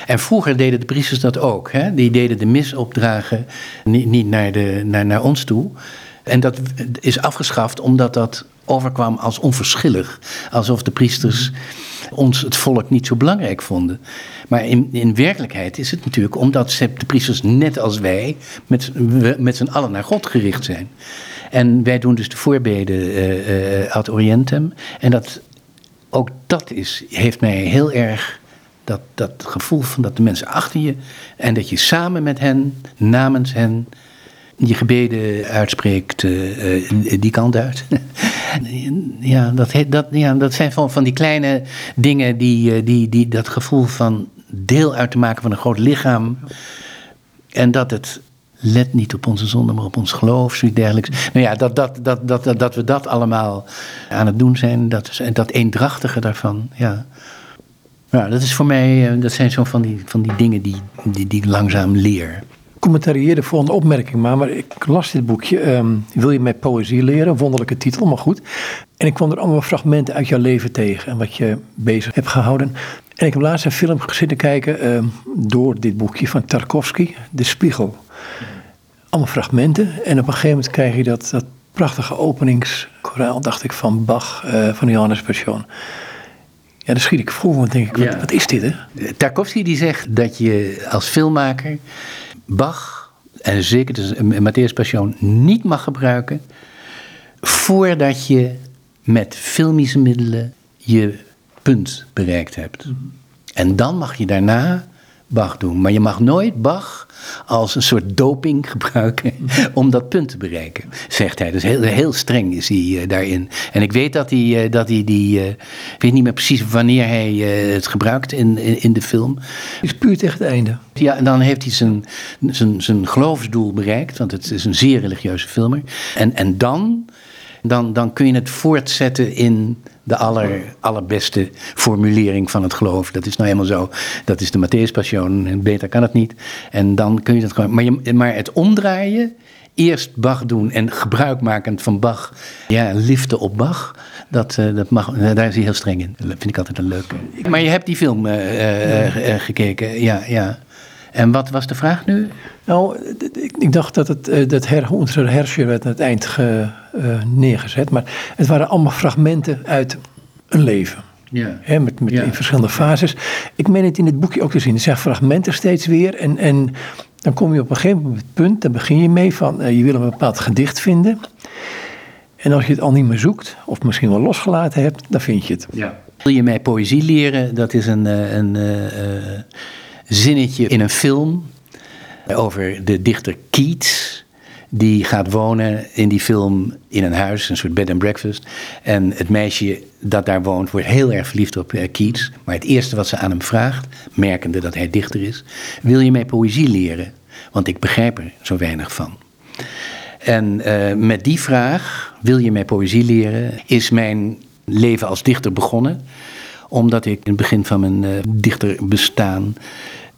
En vroeger deden de priesters dat ook. Hè? Die deden de mis opdragen niet, niet naar, de, naar, naar ons toe. En dat is afgeschaft omdat dat overkwam als onverschillig. Alsof de priesters ons, het volk, niet zo belangrijk vonden. Maar in, in werkelijkheid is het natuurlijk omdat de priesters, net als wij, met, met z'n allen naar God gericht zijn. En wij doen dus de voorbeden uh, uh, ad orientem. En dat, ook dat is, heeft mij heel erg dat, dat gevoel van dat de mensen achter je en dat je samen met hen, namens hen, je gebeden uitspreekt uh, uh, die kant uit. *laughs* ja, dat, dat, ja, dat zijn van, van die kleine dingen die, die, die dat gevoel van deel uit te maken van een groot lichaam. En dat het let niet op onze zonde, maar op ons geloof, zoiets dergelijks. Nou ja, dat, dat, dat, dat, dat, dat we dat allemaal aan het doen zijn, dat, dat eendrachtige daarvan, ja. Ja, dat is voor mij, dat zijn zo van die, van die dingen die, die, die ik langzaam leer commentarieer de volgende opmerking maar. Maar ik las dit boekje. Um, wil je mij poëzie leren? Wonderlijke titel, maar goed. En ik kwam er allemaal fragmenten uit jouw leven tegen. En wat je bezig hebt gehouden. En ik heb laatst een film zitten kijken. Um, door dit boekje van Tarkovsky. De Spiegel. Allemaal fragmenten. En op een gegeven moment krijg je dat, dat prachtige openingskoraal. Dacht ik van Bach. Uh, van Johannes Passion. Ja, dan schiet ik voor, want denk ik, wat, ja. wat is dit hè? Tarkovsky die zegt dat je als filmmaker Bach, en zeker de Matthäus Passion, niet mag gebruiken voordat je met filmische middelen je punt bereikt hebt. En dan mag je daarna Bach doen. Maar je mag nooit Bach als een soort doping gebruiken *laughs* om dat punt te bereiken, zegt hij. Dus heel, heel streng is hij uh, daarin. En ik weet dat hij, uh, dat hij die, uh, ik weet niet meer precies wanneer hij het gebruikt in, in, in, de film. is puur tegen het einde. Ja, en dan heeft hij zijn, zijn, zijn geloofsdoel bereikt, want het is een zeer religieuze filmer. En, en dan, dan, dan kun je het voortzetten in de aller, allerbeste formulering van het geloof. Dat is nou helemaal zo. Dat is de Matthäus Passion. Beter kan het niet. En dan kun je dat gewoon. Maar, maar het omdraaien. Eerst Bach doen en gebruikmakend van Bach. Ja, liefde op Bach. Dat, uh, dat mag, daar is hij heel streng in. Dat vind ik altijd een leuke. Maar je hebt die film uh, uh, gekeken. Ja, ja. En wat was de vraag nu? Nou, ik dacht dat het dat her, onze werd aan het eind ge, uh, neergezet. Maar het waren allemaal fragmenten uit een leven. Ja. He, met, met ja. in verschillende fases. Ik meen het in dit boekje ook te zien. Er zijn fragmenten steeds weer. En, en dan kom je op een gegeven moment op het punt, dan begin je mee van uh, je wil een bepaald gedicht vinden. En als je het al niet meer zoekt, of misschien wel losgelaten hebt, dan vind je het. Ja. Wil je mij poëzie leren? Dat is een, een, een zinnetje in een film over de dichter Keats die gaat wonen in die film in een huis, een soort bed and breakfast. En het meisje dat daar woont wordt heel erg verliefd op uh, Keats. Maar het eerste wat ze aan hem vraagt, merkende dat hij dichter is, wil je mij poëzie leren? Want ik begrijp er zo weinig van. En uh, met die vraag, wil je mij poëzie leren, is mijn leven als dichter begonnen. Omdat ik in het begin van mijn uh, dichterbestaan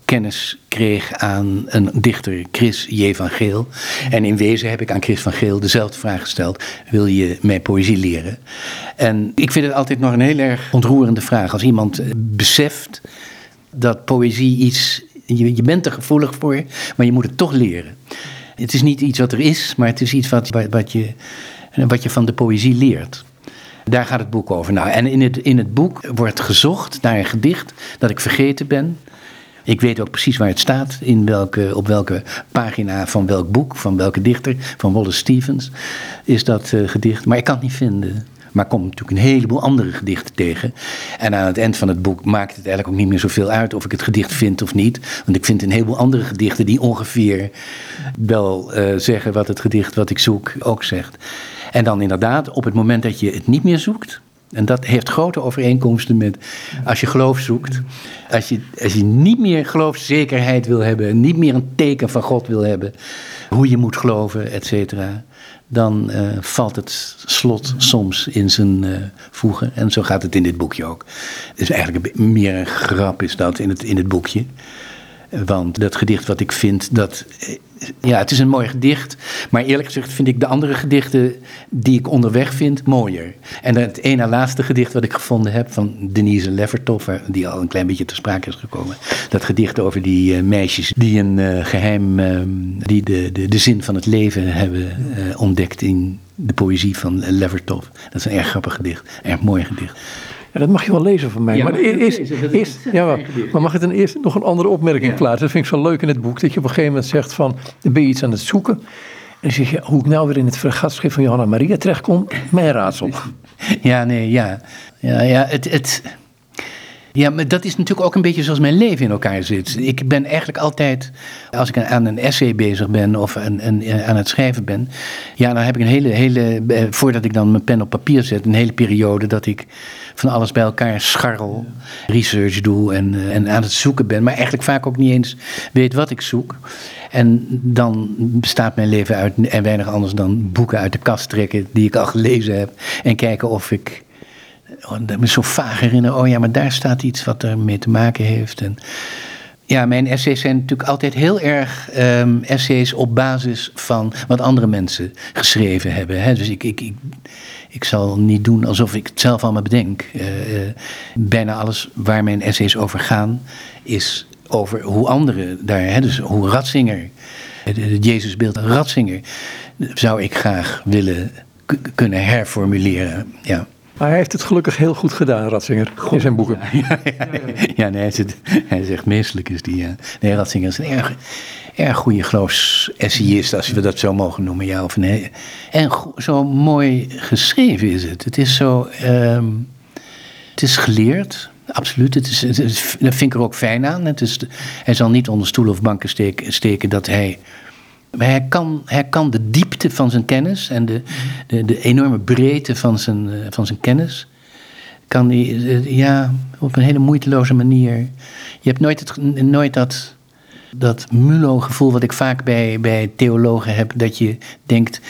kennis kreeg aan een dichter, Chris J. van Geel. En in wezen heb ik aan Chris van Geel dezelfde vraag gesteld: Wil je mij poëzie leren? En ik vind het altijd nog een heel erg ontroerende vraag. Als iemand beseft dat poëzie iets. Je, je bent er gevoelig voor, maar je moet het toch leren. Het is niet iets wat er is, maar het is iets wat, wat, je, wat je van de poëzie leert. Daar gaat het boek over. Nou, en in het, in het boek wordt gezocht naar een gedicht dat ik vergeten ben. Ik weet ook precies waar het staat, in welke, op welke pagina van welk boek, van welke dichter, van Wallace Stevens is dat uh, gedicht. Maar ik kan het niet vinden. Maar ik kom natuurlijk een heleboel andere gedichten tegen. En aan het eind van het boek maakt het eigenlijk ook niet meer zoveel uit of ik het gedicht vind of niet. Want ik vind een heleboel andere gedichten die ongeveer wel uh, zeggen wat het gedicht wat ik zoek ook zegt. En dan inderdaad, op het moment dat je het niet meer zoekt, en dat heeft grote overeenkomsten met als je geloof zoekt. Als je, als je niet meer geloofszekerheid wil hebben, niet meer een teken van God wil hebben, hoe je moet geloven, et cetera, dan uh, valt het slot soms in zijn uh, voegen. En zo gaat het in dit boekje ook. Het is eigenlijk meer een grap is dat in het, in het boekje. Want dat gedicht wat ik vind, dat ja, het is een mooi gedicht. Maar eerlijk gezegd vind ik de andere gedichten die ik onderweg vind mooier. En het ene laatste gedicht wat ik gevonden heb van Denise Levertov, die al een klein beetje te sprake is gekomen. Dat gedicht over die uh, meisjes die een uh, geheim, uh, die de, de, de zin van het leven hebben ontdekt in de poëzie van Levertov. Dat is een erg grappig gedicht, erg mooi gedicht. Ja, dat mag je wel lezen van mij. Ja, maar eerst, lezen? Dat is ja, maar, maar mag ik dan eerst nog een andere opmerking Ja. plaatsen? Dat vind ik zo leuk in het boek. Dat je op een gegeven moment zegt van, dan ben je iets aan het zoeken. En dan zeg je, hoe ik nou weer in het vergatschrift van Johanna Maria terechtkom, mijn raadsel. *laughs* Ja, nee, ja. Ja, ja, het, het, ja, maar dat is natuurlijk ook een beetje zoals mijn leven in elkaar zit. Ik ben eigenlijk altijd, als ik aan een essay bezig ben of een, een, aan het schrijven ben, ja, dan heb ik een hele, hele, eh, voordat ik dan mijn pen op papier zet, een hele periode dat ik van alles bij elkaar scharrel, research doe en, eh, en aan het zoeken ben, maar eigenlijk vaak ook niet eens weet wat ik zoek. En dan bestaat mijn leven uit en weinig anders dan boeken uit de kast trekken die ik al gelezen heb en kijken of ik oh, me zo vaag herinneren. Oh ja, maar daar staat iets wat ermee te maken heeft. En ja, mijn essays zijn natuurlijk altijd heel erg ehm, essays op basis van wat andere mensen geschreven hebben. Hè. Dus ik, ik, ik, ik zal niet doen alsof ik het zelf allemaal bedenk. Eh, eh, bijna alles waar mijn essays over gaan, is over hoe anderen daar, hè, dus hoe Ratzinger, het, Jezusbeeld Ratzinger, zou ik graag willen kunnen herformuleren. Ja. Maar hij heeft het gelukkig heel goed gedaan, Ratzinger, in zijn boeken. *laughs* Ja, ja, ja nee, hij, zit, hij is echt meestelijk. Is die. Nee, Ratzinger is een erg, erg goede geloofsessayist, als we dat zo mogen noemen. Ja, of he- en zo mooi geschreven is het. Het is zo. ehm, het is geleerd. Absoluut, het is- dat vind ik er ook fijn aan. Het is, hij zal niet onder stoelen of banken steken, steken dat hij. Maar hij kan, hij kan de diepte van zijn kennis en de, de, de enorme breedte van zijn, eh, van zijn kennis kan die, eh, ja, op een hele moeiteloze manier. Je hebt nooit, het, nooit dat, dat mulo-gevoel wat ik vaak bij, bij theologen heb, dat je denkt,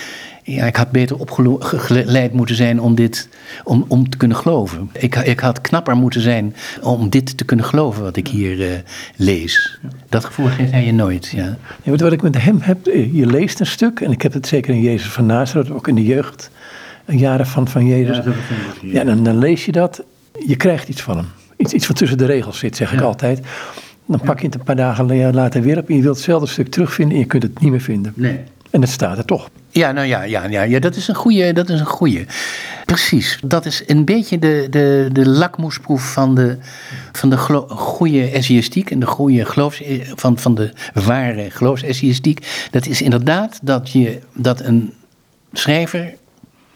ja, ik had beter opgeleid moeten zijn om dit, om, om te kunnen geloven. Ik, ik had knapper moeten zijn om dit te kunnen geloven wat ik hier eh, lees. Dat gevoel geeft hij je nooit, ja. Ja, wat ik met hem heb, eh, je leest een stuk, en ik heb het zeker in Jezus van Nazareth, ook in de jeugd, een jaren van, van Jezus. Ja, dan, dan lees je dat, je krijgt iets van hem. Iets, iets wat tussen de regels zit, zeg ik altijd. Dan pak je het een paar dagen la- later weer op en je wilt hetzelfde stuk terugvinden en je kunt het niet meer vinden. Nee. En het staat er toch. Ja, nou ja, ja, ja, ja dat is een goede. Dat is een goeie. Precies. Dat is een beetje de, de, de lakmoesproef van de, van de goede essayistiek en de goede geloofs, van, van de ware geloofsessayistiek. Dat is inderdaad dat, je, dat een schrijver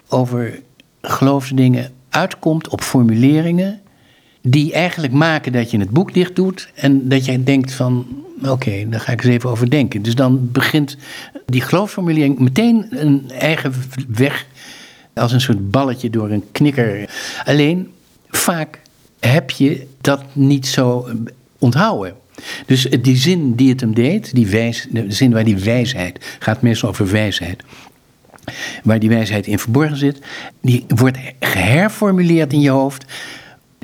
over geloofsdingen uitkomt op formuleringen die eigenlijk maken dat je het boek dicht doet en dat je denkt van Oké, daar ga ik eens even over denken. Dus dan begint die geloofsformulering meteen een eigen weg als een soort balletje door een knikker. Alleen vaak heb je dat niet zo onthouden. Dus die zin die het hem deed, die wijs, de zin waar die wijsheid, gaat meestal over wijsheid, waar die wijsheid in verborgen zit, die wordt geherformuleerd in je hoofd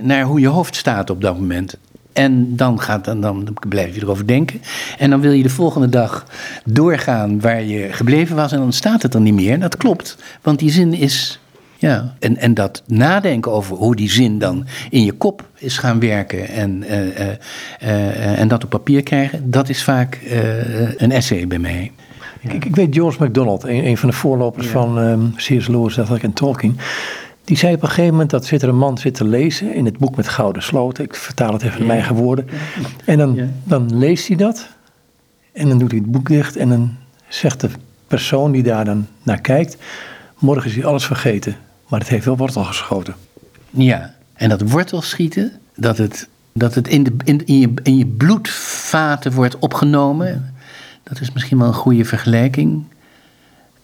naar hoe je hoofd staat op dat moment. En dan, gaat, dan, dan blijf je erover denken. En dan wil je de volgende dag doorgaan waar je gebleven was. En dan staat het er niet meer. Dat klopt. Want die zin is. Ja. En, en dat nadenken over hoe die zin dan in je kop is gaan werken. En, uh, uh, uh, en dat op papier krijgen. Dat is vaak een essay bij mij. Ja. Ik, ik, weet George MacDonald, een, een van de voorlopers ja. van um, C.S. Lewis, en Tolkien. Die zei op een gegeven moment dat zit er een man zit te lezen in het boek met gouden sloten. Ik vertaal het even in mijn eigen woorden. En dan, ja. dan leest hij dat. En dan doet hij het boek dicht. En dan zegt de persoon die daar dan naar kijkt. Morgen is hij alles vergeten. Maar het heeft wel wortel geschoten. Ja, en dat wortel schieten, dat het, dat het in, de, in, in, je, in je bloedvaten wordt opgenomen. Dat is misschien wel een goede vergelijking.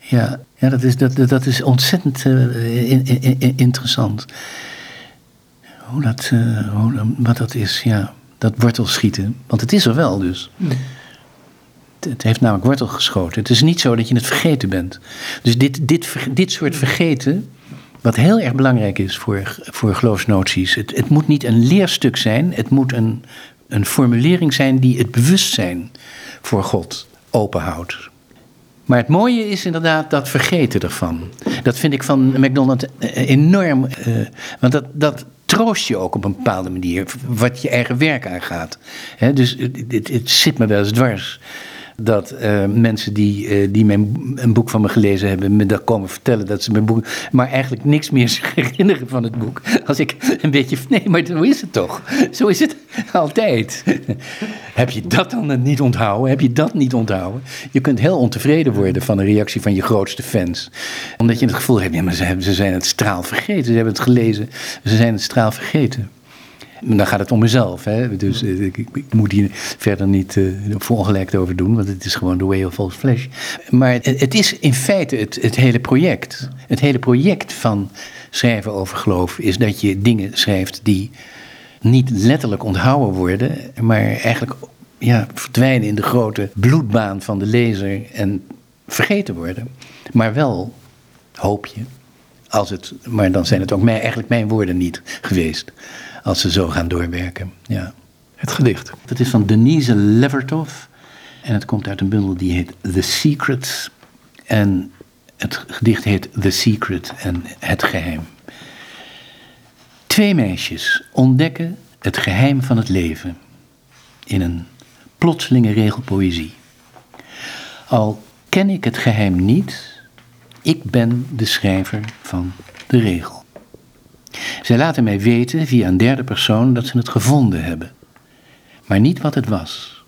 Ja, ja dat, is, dat, dat is ontzettend uh, in, in, interessant. Hoe dat, uh, hoe, wat dat is, ja. Dat wortelschieten. Want het is er wel dus. Hmm. Het, het, heeft namelijk wortel geschoten. Het is niet zo dat je het vergeten bent. Dus dit, dit, dit soort vergeten, wat heel erg belangrijk is voor, voor geloofsnoties. Het, het moet niet een leerstuk zijn. Het moet een, een formulering zijn die het bewustzijn voor God openhoudt. Maar het mooie is inderdaad dat vergeten ervan. Dat vind ik van McDonald's enorm. Uh, want dat, dat troost je ook op een bepaalde manier. Wat je eigen werk aangaat. Dus het, het, zit me wel eens dwars dat uh, mensen die, uh, die mijn, een boek van me gelezen hebben, me dat komen vertellen dat ze mijn boek, maar eigenlijk niks meer *laughs* zich herinneren van het boek. Als ik een beetje, nee, maar zo is het toch? Zo is het altijd. Heb je dat dan niet onthouden? Heb je dat niet onthouden? Je kunt heel ontevreden worden van een reactie van je grootste fans. Omdat je het gevoel hebt, ja, maar ze, ze zijn het straal vergeten. Ze hebben het gelezen, ze zijn het straal vergeten. Dan gaat het om mezelf. Hè? Dus ik, ik, ik, moet hier verder niet uh, over doen, want het is gewoon the way of false flesh. Maar het, het is in feite het, het, hele project. Het hele project van schrijven over geloof is dat je dingen schrijft die niet letterlijk onthouden worden, maar eigenlijk ja, verdwijnen in de grote bloedbaan van de lezer en vergeten worden. Maar wel, hoop je, als het, maar dan zijn het ook eigenlijk mijn woorden niet geweest als ze zo gaan doorwerken. Ja. Het gedicht. Dat is van Denise Levertov. En het komt uit een bundel die heet The Secrets. En het gedicht heet The Secret en Het Geheim. Twee meisjes ontdekken het geheim van het leven in een plotselinge regel poëzie. Al ken ik het geheim niet, ik ben de schrijver van de regel. Zij laten mij weten via een derde persoon dat ze het gevonden hebben, maar niet wat het was.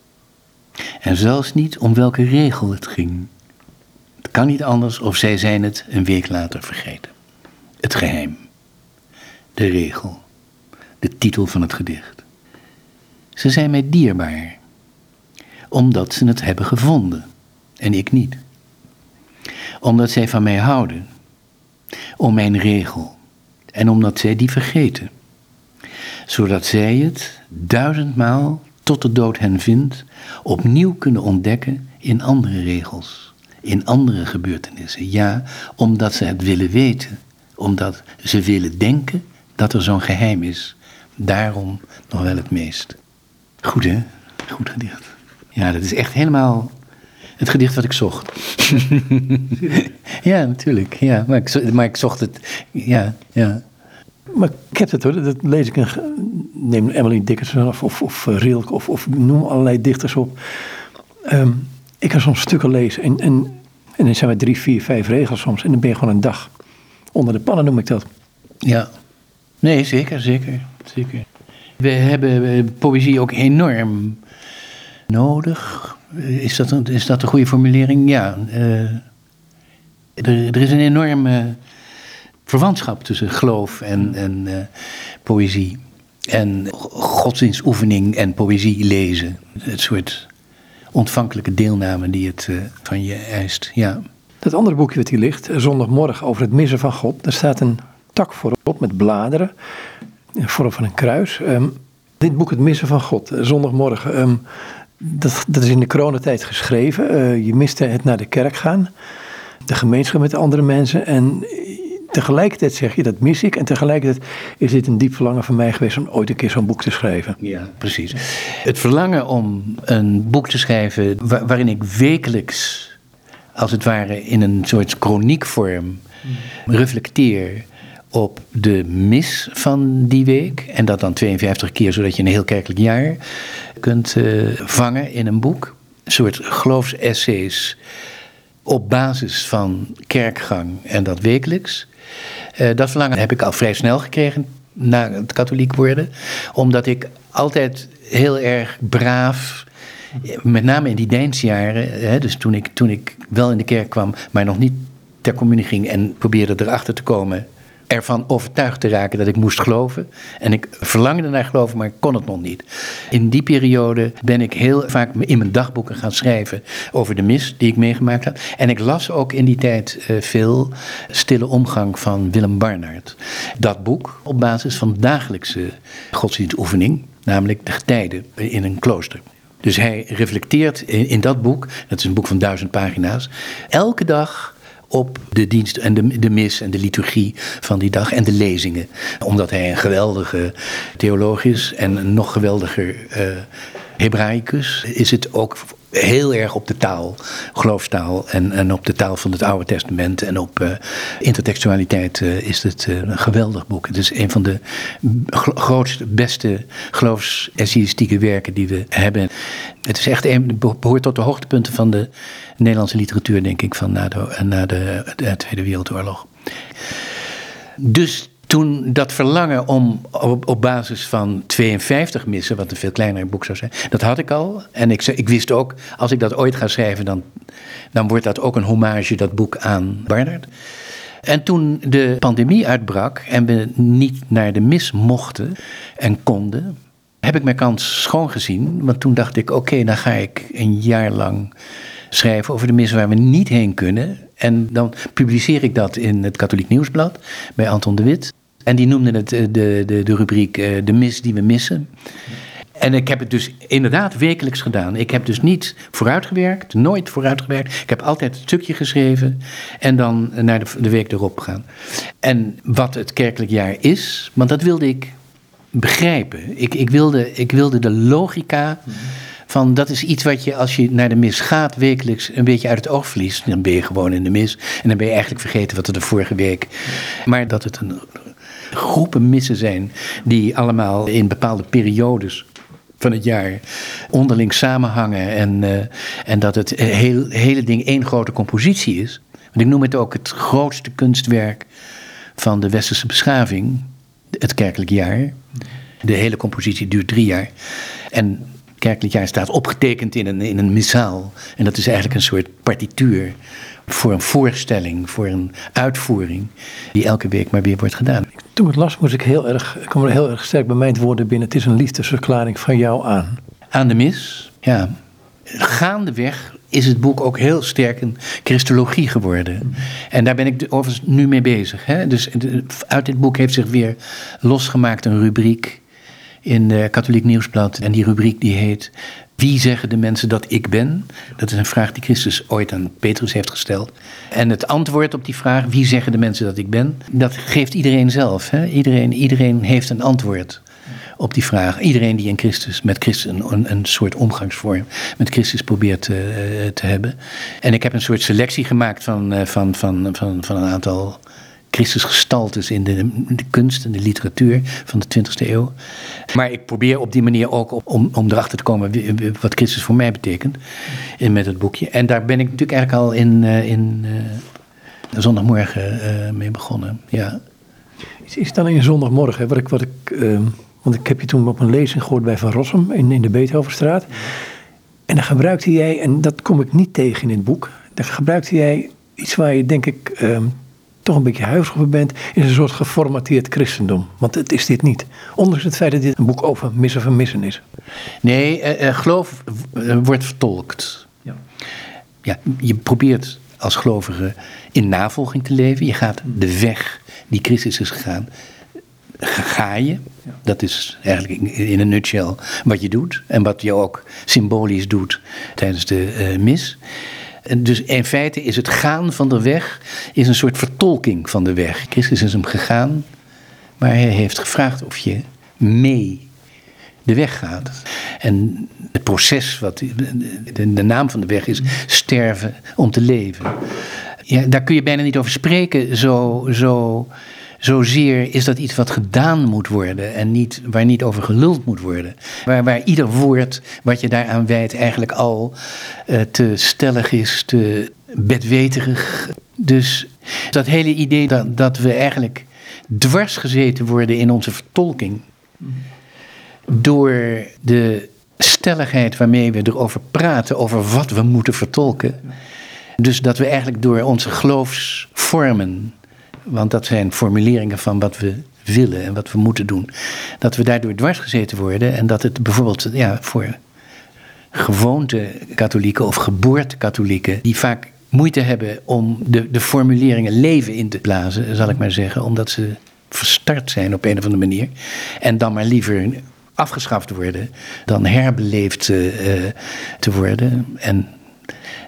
En zelfs niet om welke regel het ging. Het kan niet anders of zij zijn het een week later vergeten. Het geheim. De regel. De titel van het gedicht. Ze zijn mij dierbaar, omdat ze het hebben gevonden en ik niet. Omdat zij van mij houden, om mijn regel en omdat zij die vergeten, zodat zij het duizendmaal tot de dood hen vindt, opnieuw kunnen ontdekken in andere regels, in andere gebeurtenissen. Ja, omdat ze het willen weten, omdat ze willen denken dat er zo'n geheim is. Daarom nog wel het meest. Goed hè? Goed gedicht. Ja, dat is echt helemaal het gedicht wat ik zocht. *laughs* ja, natuurlijk. Ja, maar, ik, maar ik zocht het. Ja, ja. Maar ik heb het hoor, dat lees ik. Een, neem Emily Dickinson of, of, of eh, Rilke of, of noem allerlei dichters op. Um, ik kan soms stukken lezen en, en, en dan zijn we drie, vier, vijf regels soms. En dan ben je gewoon een dag onder de pannen, noem ik dat. Ja, nee, zeker, zeker, zeker. We hebben eh, poëzie ook enorm nodig. Is dat een, is dat een goede formulering? Ja. Uh, er, is een enorme verwantschap tussen geloof en, en uh, poëzie. En godsdienstoefening en poëzie lezen. Het soort ontvankelijke deelname die het eh, van je eist. Ja. Dat andere boekje wat hier ligt, Zondagmorgen over het missen van God, daar staat een tak voorop met bladeren, in vorm van een kruis. Ehm, dit boek, Het missen van God, Zondagmorgen, ehm, dat, dat is in de coronatijd geschreven. Uh, je miste het naar de kerk gaan, de gemeenschap met de andere mensen en tegelijkertijd zeg je dat mis ik. En tegelijkertijd is dit een diep verlangen van mij geweest om ooit een keer zo'n boek te schrijven. Ja, precies. Het verlangen om een boek te schrijven waarin ik wekelijks, als het ware in een soort chroniekvorm, reflecteer op de mis van die week. En dat dan 52 keer, zodat je een heel kerkelijk jaar kunt uh, vangen in een boek. Een soort geloofsessays op basis van kerkgang en dat wekelijks. Uh, dat verlangen heb ik al vrij snel gekregen na het katholiek worden. Omdat ik altijd heel erg braaf, met name in die Deinsjaren, hè, dus toen ik, toen ik wel in de kerk kwam, maar nog niet ter communie ging en probeerde erachter te komen ervan overtuigd te raken dat ik moest geloven. En ik verlangde naar geloven, maar ik kon het nog niet. In die periode ben ik heel vaak in mijn dagboeken gaan schrijven over de mis die ik meegemaakt had. En ik las ook in die tijd uh, veel Stille Omgang van Willem Barnard. Dat boek op basis van dagelijkse godsdienstoefening, namelijk de getijden in een klooster. Dus hij reflecteert in, in dat boek, dat is een boek van duizend pagina's, elke dag op de dienst en de, de mis en de liturgie van die dag en de lezingen. Omdat hij een geweldige theoloog is en een nog geweldiger uh, Hebraicus, is het ook heel erg op de taal, geloofstaal en, en op de taal van het Oude Testament en op uh, intertextualiteit uh, is het uh, een geweldig boek. Het is een van de grootste, beste geloofsessayistieke werken die we hebben. Het is echt een, behoort tot de hoogtepunten van de Nederlandse literatuur, denk ik, van na de, na de Tweede Wereldoorlog. Dus toen dat verlangen om op, basis van 52 missen, wat een veel kleiner boek zou zijn, dat had ik al. En ik, ik wist ook, als ik dat ooit ga schrijven, dan, dan wordt dat ook een hommage, dat boek aan Barnard. En toen de pandemie uitbrak en we niet naar de mis mochten en konden, heb ik mijn kans schoon gezien. Want toen dacht ik, oké, dan ga ik een jaar lang schrijven over de mis waar we niet heen kunnen. En dan publiceer ik dat in het Katholiek Nieuwsblad bij Anton de Wit. En die noemden het eh, de, de, de rubriek eh, De mis die we missen. En ik heb het dus inderdaad wekelijks gedaan. Ik heb dus niet vooruitgewerkt, nooit vooruitgewerkt. Ik heb altijd een stukje geschreven en dan naar de, de week erop gaan. En wat het kerkelijk jaar is, want dat wilde ik begrijpen. Ik, ik, wilde, ik wilde de logica van dat is iets wat je als je naar de mis gaat wekelijks een beetje uit het oog verliest. Dan ben je gewoon in de mis en dan ben je eigenlijk vergeten wat er de vorige week. Maar dat het een groepen missen zijn die allemaal in bepaalde periodes van het jaar onderling samenhangen en, uh, en dat het heel, hele ding één grote compositie is. Want ik noem het ook het grootste kunstwerk van de westerse beschaving, het kerkelijk jaar. De hele compositie duurt drie jaar. En kerkelijk jaar staat opgetekend in een, in een missaal. En dat is eigenlijk een soort partituur voor een voorstelling, voor een uitvoering, die elke week maar weer wordt gedaan. Toen ik het las, moest ik heel erg, kwam er heel erg sterk bij mij het woorden binnen. Het is een liefdesverklaring van jou aan. Aan de mis, ja. Gaandeweg is het boek ook heel sterk een christologie geworden. En daar ben ik overigens nu mee bezig. Hè? Dus uit dit boek heeft zich weer losgemaakt een rubriek in de Katholiek Nieuwsblad. En die rubriek die heet wie zeggen de mensen dat ik ben? Dat is een vraag die Christus ooit aan Petrus heeft gesteld. En het antwoord op die vraag, wie zeggen de mensen dat ik ben? Dat geeft iedereen zelf. Hè? Iedereen, iedereen heeft een antwoord op die vraag. Iedereen die in Christus, met Christus een, een soort omgangsvorm met Christus probeert te, eh, te hebben. En ik heb een soort selectie gemaakt van, eh, van, van, van, van een aantal Christusgestaltes in de, kunst en de literatuur van de 20e eeuw. Maar ik probeer op die manier ook om, om erachter te komen wat Christus voor mij betekent in, met het boekje. En daar ben ik natuurlijk eigenlijk al in, uh, in uh, zondagmorgen uh, mee begonnen. Ja. Is, is dan in zondagmorgen, wat ik, wat ik, ehm, want ik heb je toen op een lezing gehoord bij Van Rossum in, in de Beethovenstraat. En dan gebruikte jij, en dat kom ik niet tegen in het boek, dan gebruikte jij iets waar je denk ik ehm, toch een beetje huiverig over bent, is een soort geformateerd christendom. Want het is dit niet. Ondanks het feit dat dit een boek over missen van missen is. Nee, eh, eh, geloof eh, wordt vertolkt. Ja. Ja, je probeert als gelovige in navolging te leven. Je gaat de weg die Christus is gegaan, ga je. Dat is eigenlijk in- in een nutshell wat je doet. En wat je ook symbolisch doet tijdens de eh, mis. En dus in feite is het gaan van de weg is een soort vertolking van de weg. Christus is hem gegaan, maar hij heeft gevraagd of je mee de weg gaat. En het proces, wat, de, de naam van de weg is sterven om te leven. Ja, daar kun je bijna niet over spreken. Zo, zo, zozeer is dat iets wat gedaan moet worden en niet, waar niet over geluld moet worden. Waar, waar ieder woord wat je daaraan wijdt eigenlijk al eh, te stellig is, te bedweterig. Dus dat hele idee dat, dat we eigenlijk dwars gezeten worden in onze vertolking door de stelligheid waarmee we erover praten, over wat we moeten vertolken. Dus dat we eigenlijk door onze geloofsvormen, want dat zijn formuleringen van wat we willen en wat we moeten doen, dat we daardoor dwars gezeten worden en dat het bijvoorbeeld ja, voor gewoonte katholieken of geboorte katholieken, die vaak moeite hebben om de, de formuleringen leven in te blazen, zal ik maar zeggen, omdat ze verstart zijn op een of andere manier. En dan maar liever afgeschaft worden dan herbeleefd eh, te worden. En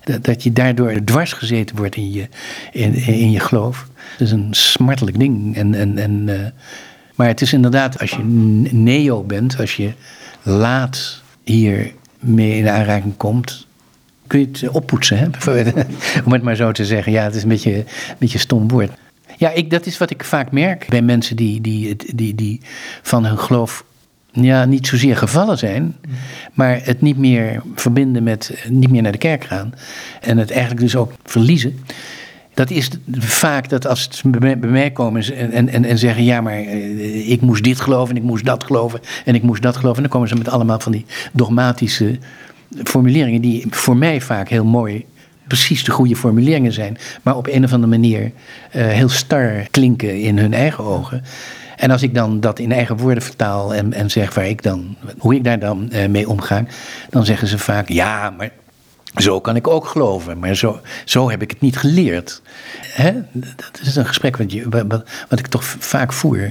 dat, dat je daardoor dwars gezeten wordt in je, in, in je geloof. Dat is een smartelijk ding. En, en, en, eh, maar het is inderdaad, als je neo bent, als je laat hier mee in aanraking komt, kun je het oppoetsen, hè? *laughs* om het maar zo te zeggen. Ja, het is een beetje een beetje stom woord. Ja, ik, dat is wat ik vaak merk bij mensen die, die, die, die van hun geloof ja, niet zozeer gevallen zijn, maar het niet meer verbinden met, niet meer naar de kerk gaan en het eigenlijk dus ook verliezen. Dat is vaak dat als ze bij mij- komen en, en, en, en zeggen: Ja, maar eh, ik moest dit geloven en ik moest dat geloven en ik moest dat geloven. En dan komen ze met allemaal van die dogmatische formuleringen, die voor mij vaak heel mooi, precies de goede formuleringen zijn, maar op een of andere manier eh, heel star klinken in hun eigen ogen. En als ik dan dat in eigen woorden vertaal en, en zeg waar ik dan, hoe ik daar dan eh, mee omga, dan zeggen ze vaak: Ja, maar zo kan ik ook geloven, maar zo, zo heb ik het niet geleerd. Hè? Dat is een gesprek wat, je, wat, wat- ik toch vaak voer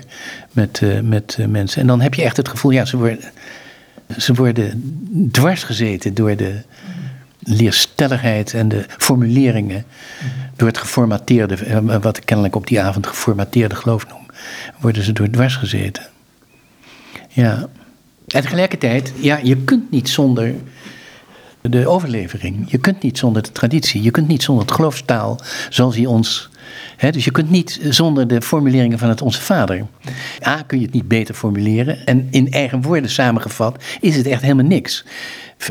met, eh, met eh, mensen. En dan heb je echt het gevoel, ja, ze worden, ze worden dwars gezeten door de leerstelligheid en de formuleringen. Door het geformateerde, eh, wat ik kennelijk op die avond geformateerde geloof noem, worden ze door dwars gezeten. Ja. En tegelijkertijd, ja, je kunt niet zonder de overlevering. Je kunt niet zonder de traditie. Je kunt niet zonder het geloofstaal zoals hij ons. Dus je kunt niet zonder de formuleringen van het Onze Vader. A, kun je het niet beter formuleren. En in eigen woorden samengevat is het echt helemaal niks.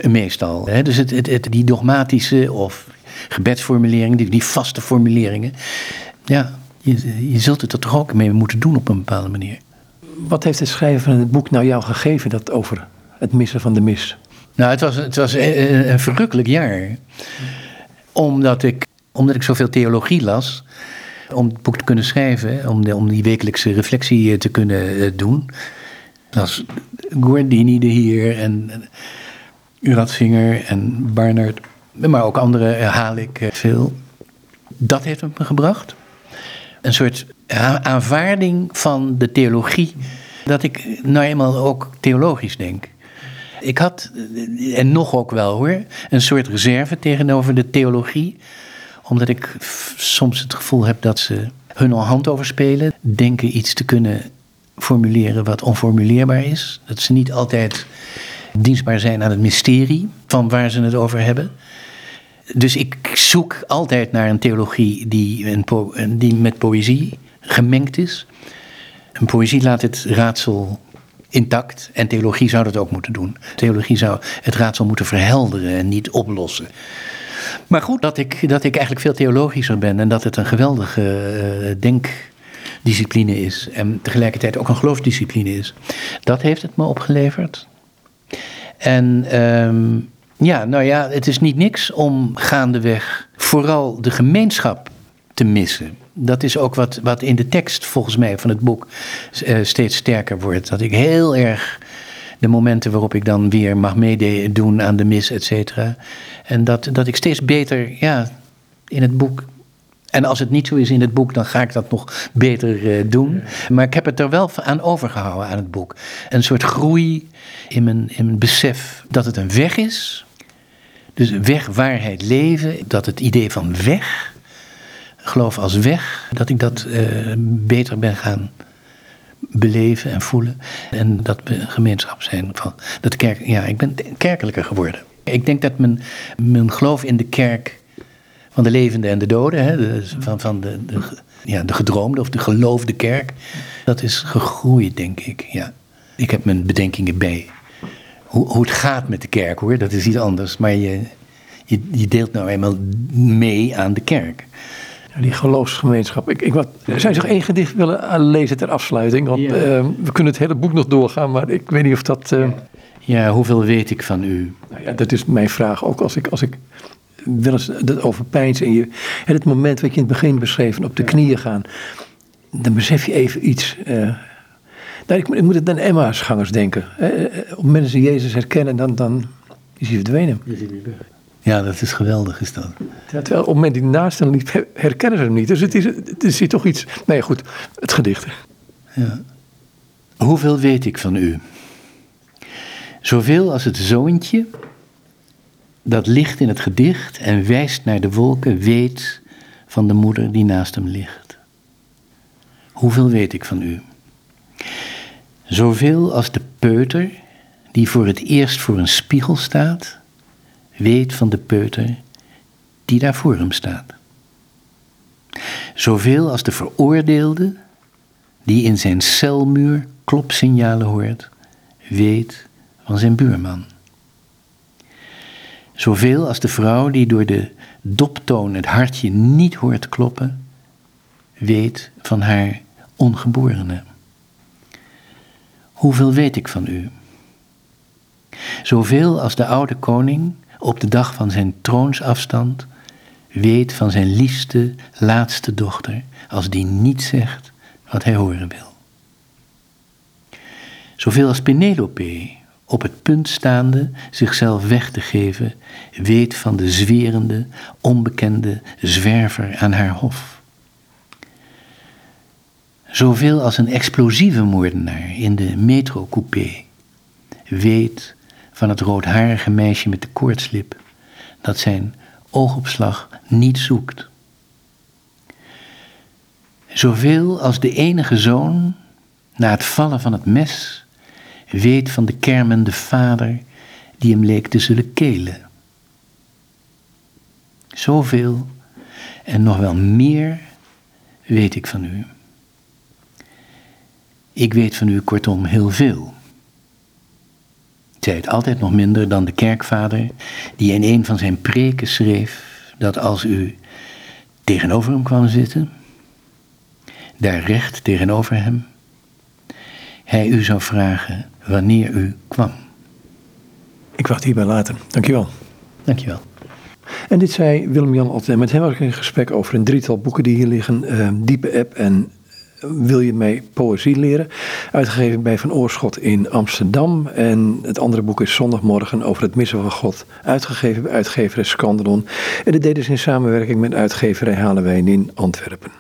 Meestal. Dus het, het, die dogmatische of gebedsformuleringen, die, die vaste formuleringen. Ja, je, je zult het er toch ook mee moeten doen op een bepaalde manier. Wat heeft het schrijven van het boek nou jou gegeven dat over het missen van de mis? Nou, het was, het was een, verrukkelijk jaar. Omdat ik, omdat ik zoveel theologie las. Om het boek te kunnen schrijven. Om, de, om die wekelijkse reflectie eh, te kunnen eh, doen. Las Guardini de Heer en Ratzinger en Barnard. Maar ook andere eh, haal ik eh, veel. Dat heeft me gebracht. Een soort aanvaarding van de theologie. Dat ik nou eenmaal ook theologisch denk. Ik had, en nog ook wel hoor, een soort reserve tegenover de theologie. Omdat ik soms het gevoel heb dat ze hun hand overspelen. Denken iets te kunnen formuleren wat onformuleerbaar is. Dat ze niet altijd dienstbaar zijn aan het mysterie van waar ze het over hebben. Dus ik zoek altijd naar een theologie die, een- die met poëzie gemengd is. Een poëzie laat het raadsel intact en theologie zou dat ook moeten doen. Theologie zou het raadsel moeten verhelderen en niet oplossen. Maar goed, dat ik, dat ik eigenlijk veel theologischer ben en dat het een geweldige eh, denkdiscipline is en tegelijkertijd ook een geloofsdiscipline is, dat heeft het me opgeleverd. En ehm, ja, nou ja, het is niet niks om gaandeweg vooral de gemeenschap te missen. Dat is ook wat, wat in de tekst volgens mij van het boek eh, steeds sterker wordt. Dat ik heel erg de momenten waarop ik dan weer mag meedoen aan de mis, et cetera. En dat, dat ik steeds beter ja, in het boek. En als het niet zo is in het boek, dan ga ik dat nog beter uh, doen. Maar ik heb het er wel aan overgehouden aan het boek. Een soort groei in mijn, in mijn besef dat het een weg is. Dus weg, waarheid, leven. Dat het idee van weg, geloof als weg, dat ik dat uh, beter ben gaan beleven en voelen. En dat we gemeenschap zijn. Van, dat kerk, ja, ik ben kerkelijker geworden. Ik denk dat mijn, mijn geloof in de kerk van de levenden en de doden, hè, van, van de, ja, de gedroomde of de geloofde kerk, dat is gegroeid, denk ik. Ja. Ik heb mijn bedenkingen bij. Hoe, hoe het gaat met de kerk hoor, dat is iets anders. Maar je, je deelt nou eenmaal mee aan de kerk. Ja, die geloofsgemeenschap. Ik, ik wat, zou je nog één gedicht willen lezen ter afsluiting? Want ja. uh, we kunnen het hele boek nog doorgaan, maar ik weet niet of dat. Uh... Ja, hoeveel weet ik van u? Nou ja, dat is mijn vraag. Ook als ik, als ik wel eens dat over pijns en je, het moment wat je in het begin beschreef, op de knieën gaan, dan besef je even iets. Uh, nou, ik, ik, moet het aan Emma's gangers denken. op mensen die Jezus herkennen, dan, dan is hij verdwenen. Ja, dat is geweldig, is dat. Ja, terwijl op het moment die naast hem liep, herkennen ze hem niet. Dus het is, het is hier toch iets. Nee, goed, het gedicht. Ja. Hoeveel weet ik van u? Zoveel als het zoontje dat ligt in het gedicht en wijst naar de wolken, weet van de moeder die naast hem ligt. Hoeveel weet ik van u? Zoveel als de peuter die voor het eerst voor een spiegel staat weet van de peuter die daar voor hem staat. Zoveel als de veroordeelde die in zijn celmuur klopsignalen hoort, weet van zijn buurman. Zoveel als de vrouw die door de doptoon het hartje niet hoort kloppen, weet van haar ongeborene. Hoeveel weet ik van u? Zoveel als de oude koning op de dag van zijn troonsafstand weet van zijn liefste, laatste dochter, als die niet zegt wat hij horen wil. Zoveel als Penelope, op het punt staande zichzelf weg te geven, weet van de zwerende, onbekende zwerver aan haar hof. Zoveel als een explosieve moordenaar in de metrocoupé weet van het roodharige meisje met de koortslip, dat zijn oogopslag niet zoekt. Zoveel als de enige zoon, na het vallen van het mes, weet van de kermende vader die hem leek te zullen kelen. Zoveel en nog wel meer weet ik van u. Ik weet van u kortom heel veel zei het altijd nog minder dan de kerkvader, die in een van zijn preken schreef dat als u tegenover hem kwam zitten, daar recht tegenover hem, hij u zou vragen wanneer u kwam. Ik wacht hierbij later. Dankjewel. Dankjewel. En dit zei Willem-Jan altijd. Met hem was ik in gesprek over een drietal boeken die hier liggen. Uh, Diepe App en wil je mij poëzie leren? Uitgegeven bij Van Oorschot in Amsterdam. En het andere boek is Zondagmorgen over het missen van God. Uitgegeven bij uitgeverij Scandelon. En dit deden ze in samenwerking met uitgeverij Halenwijn in Antwerpen.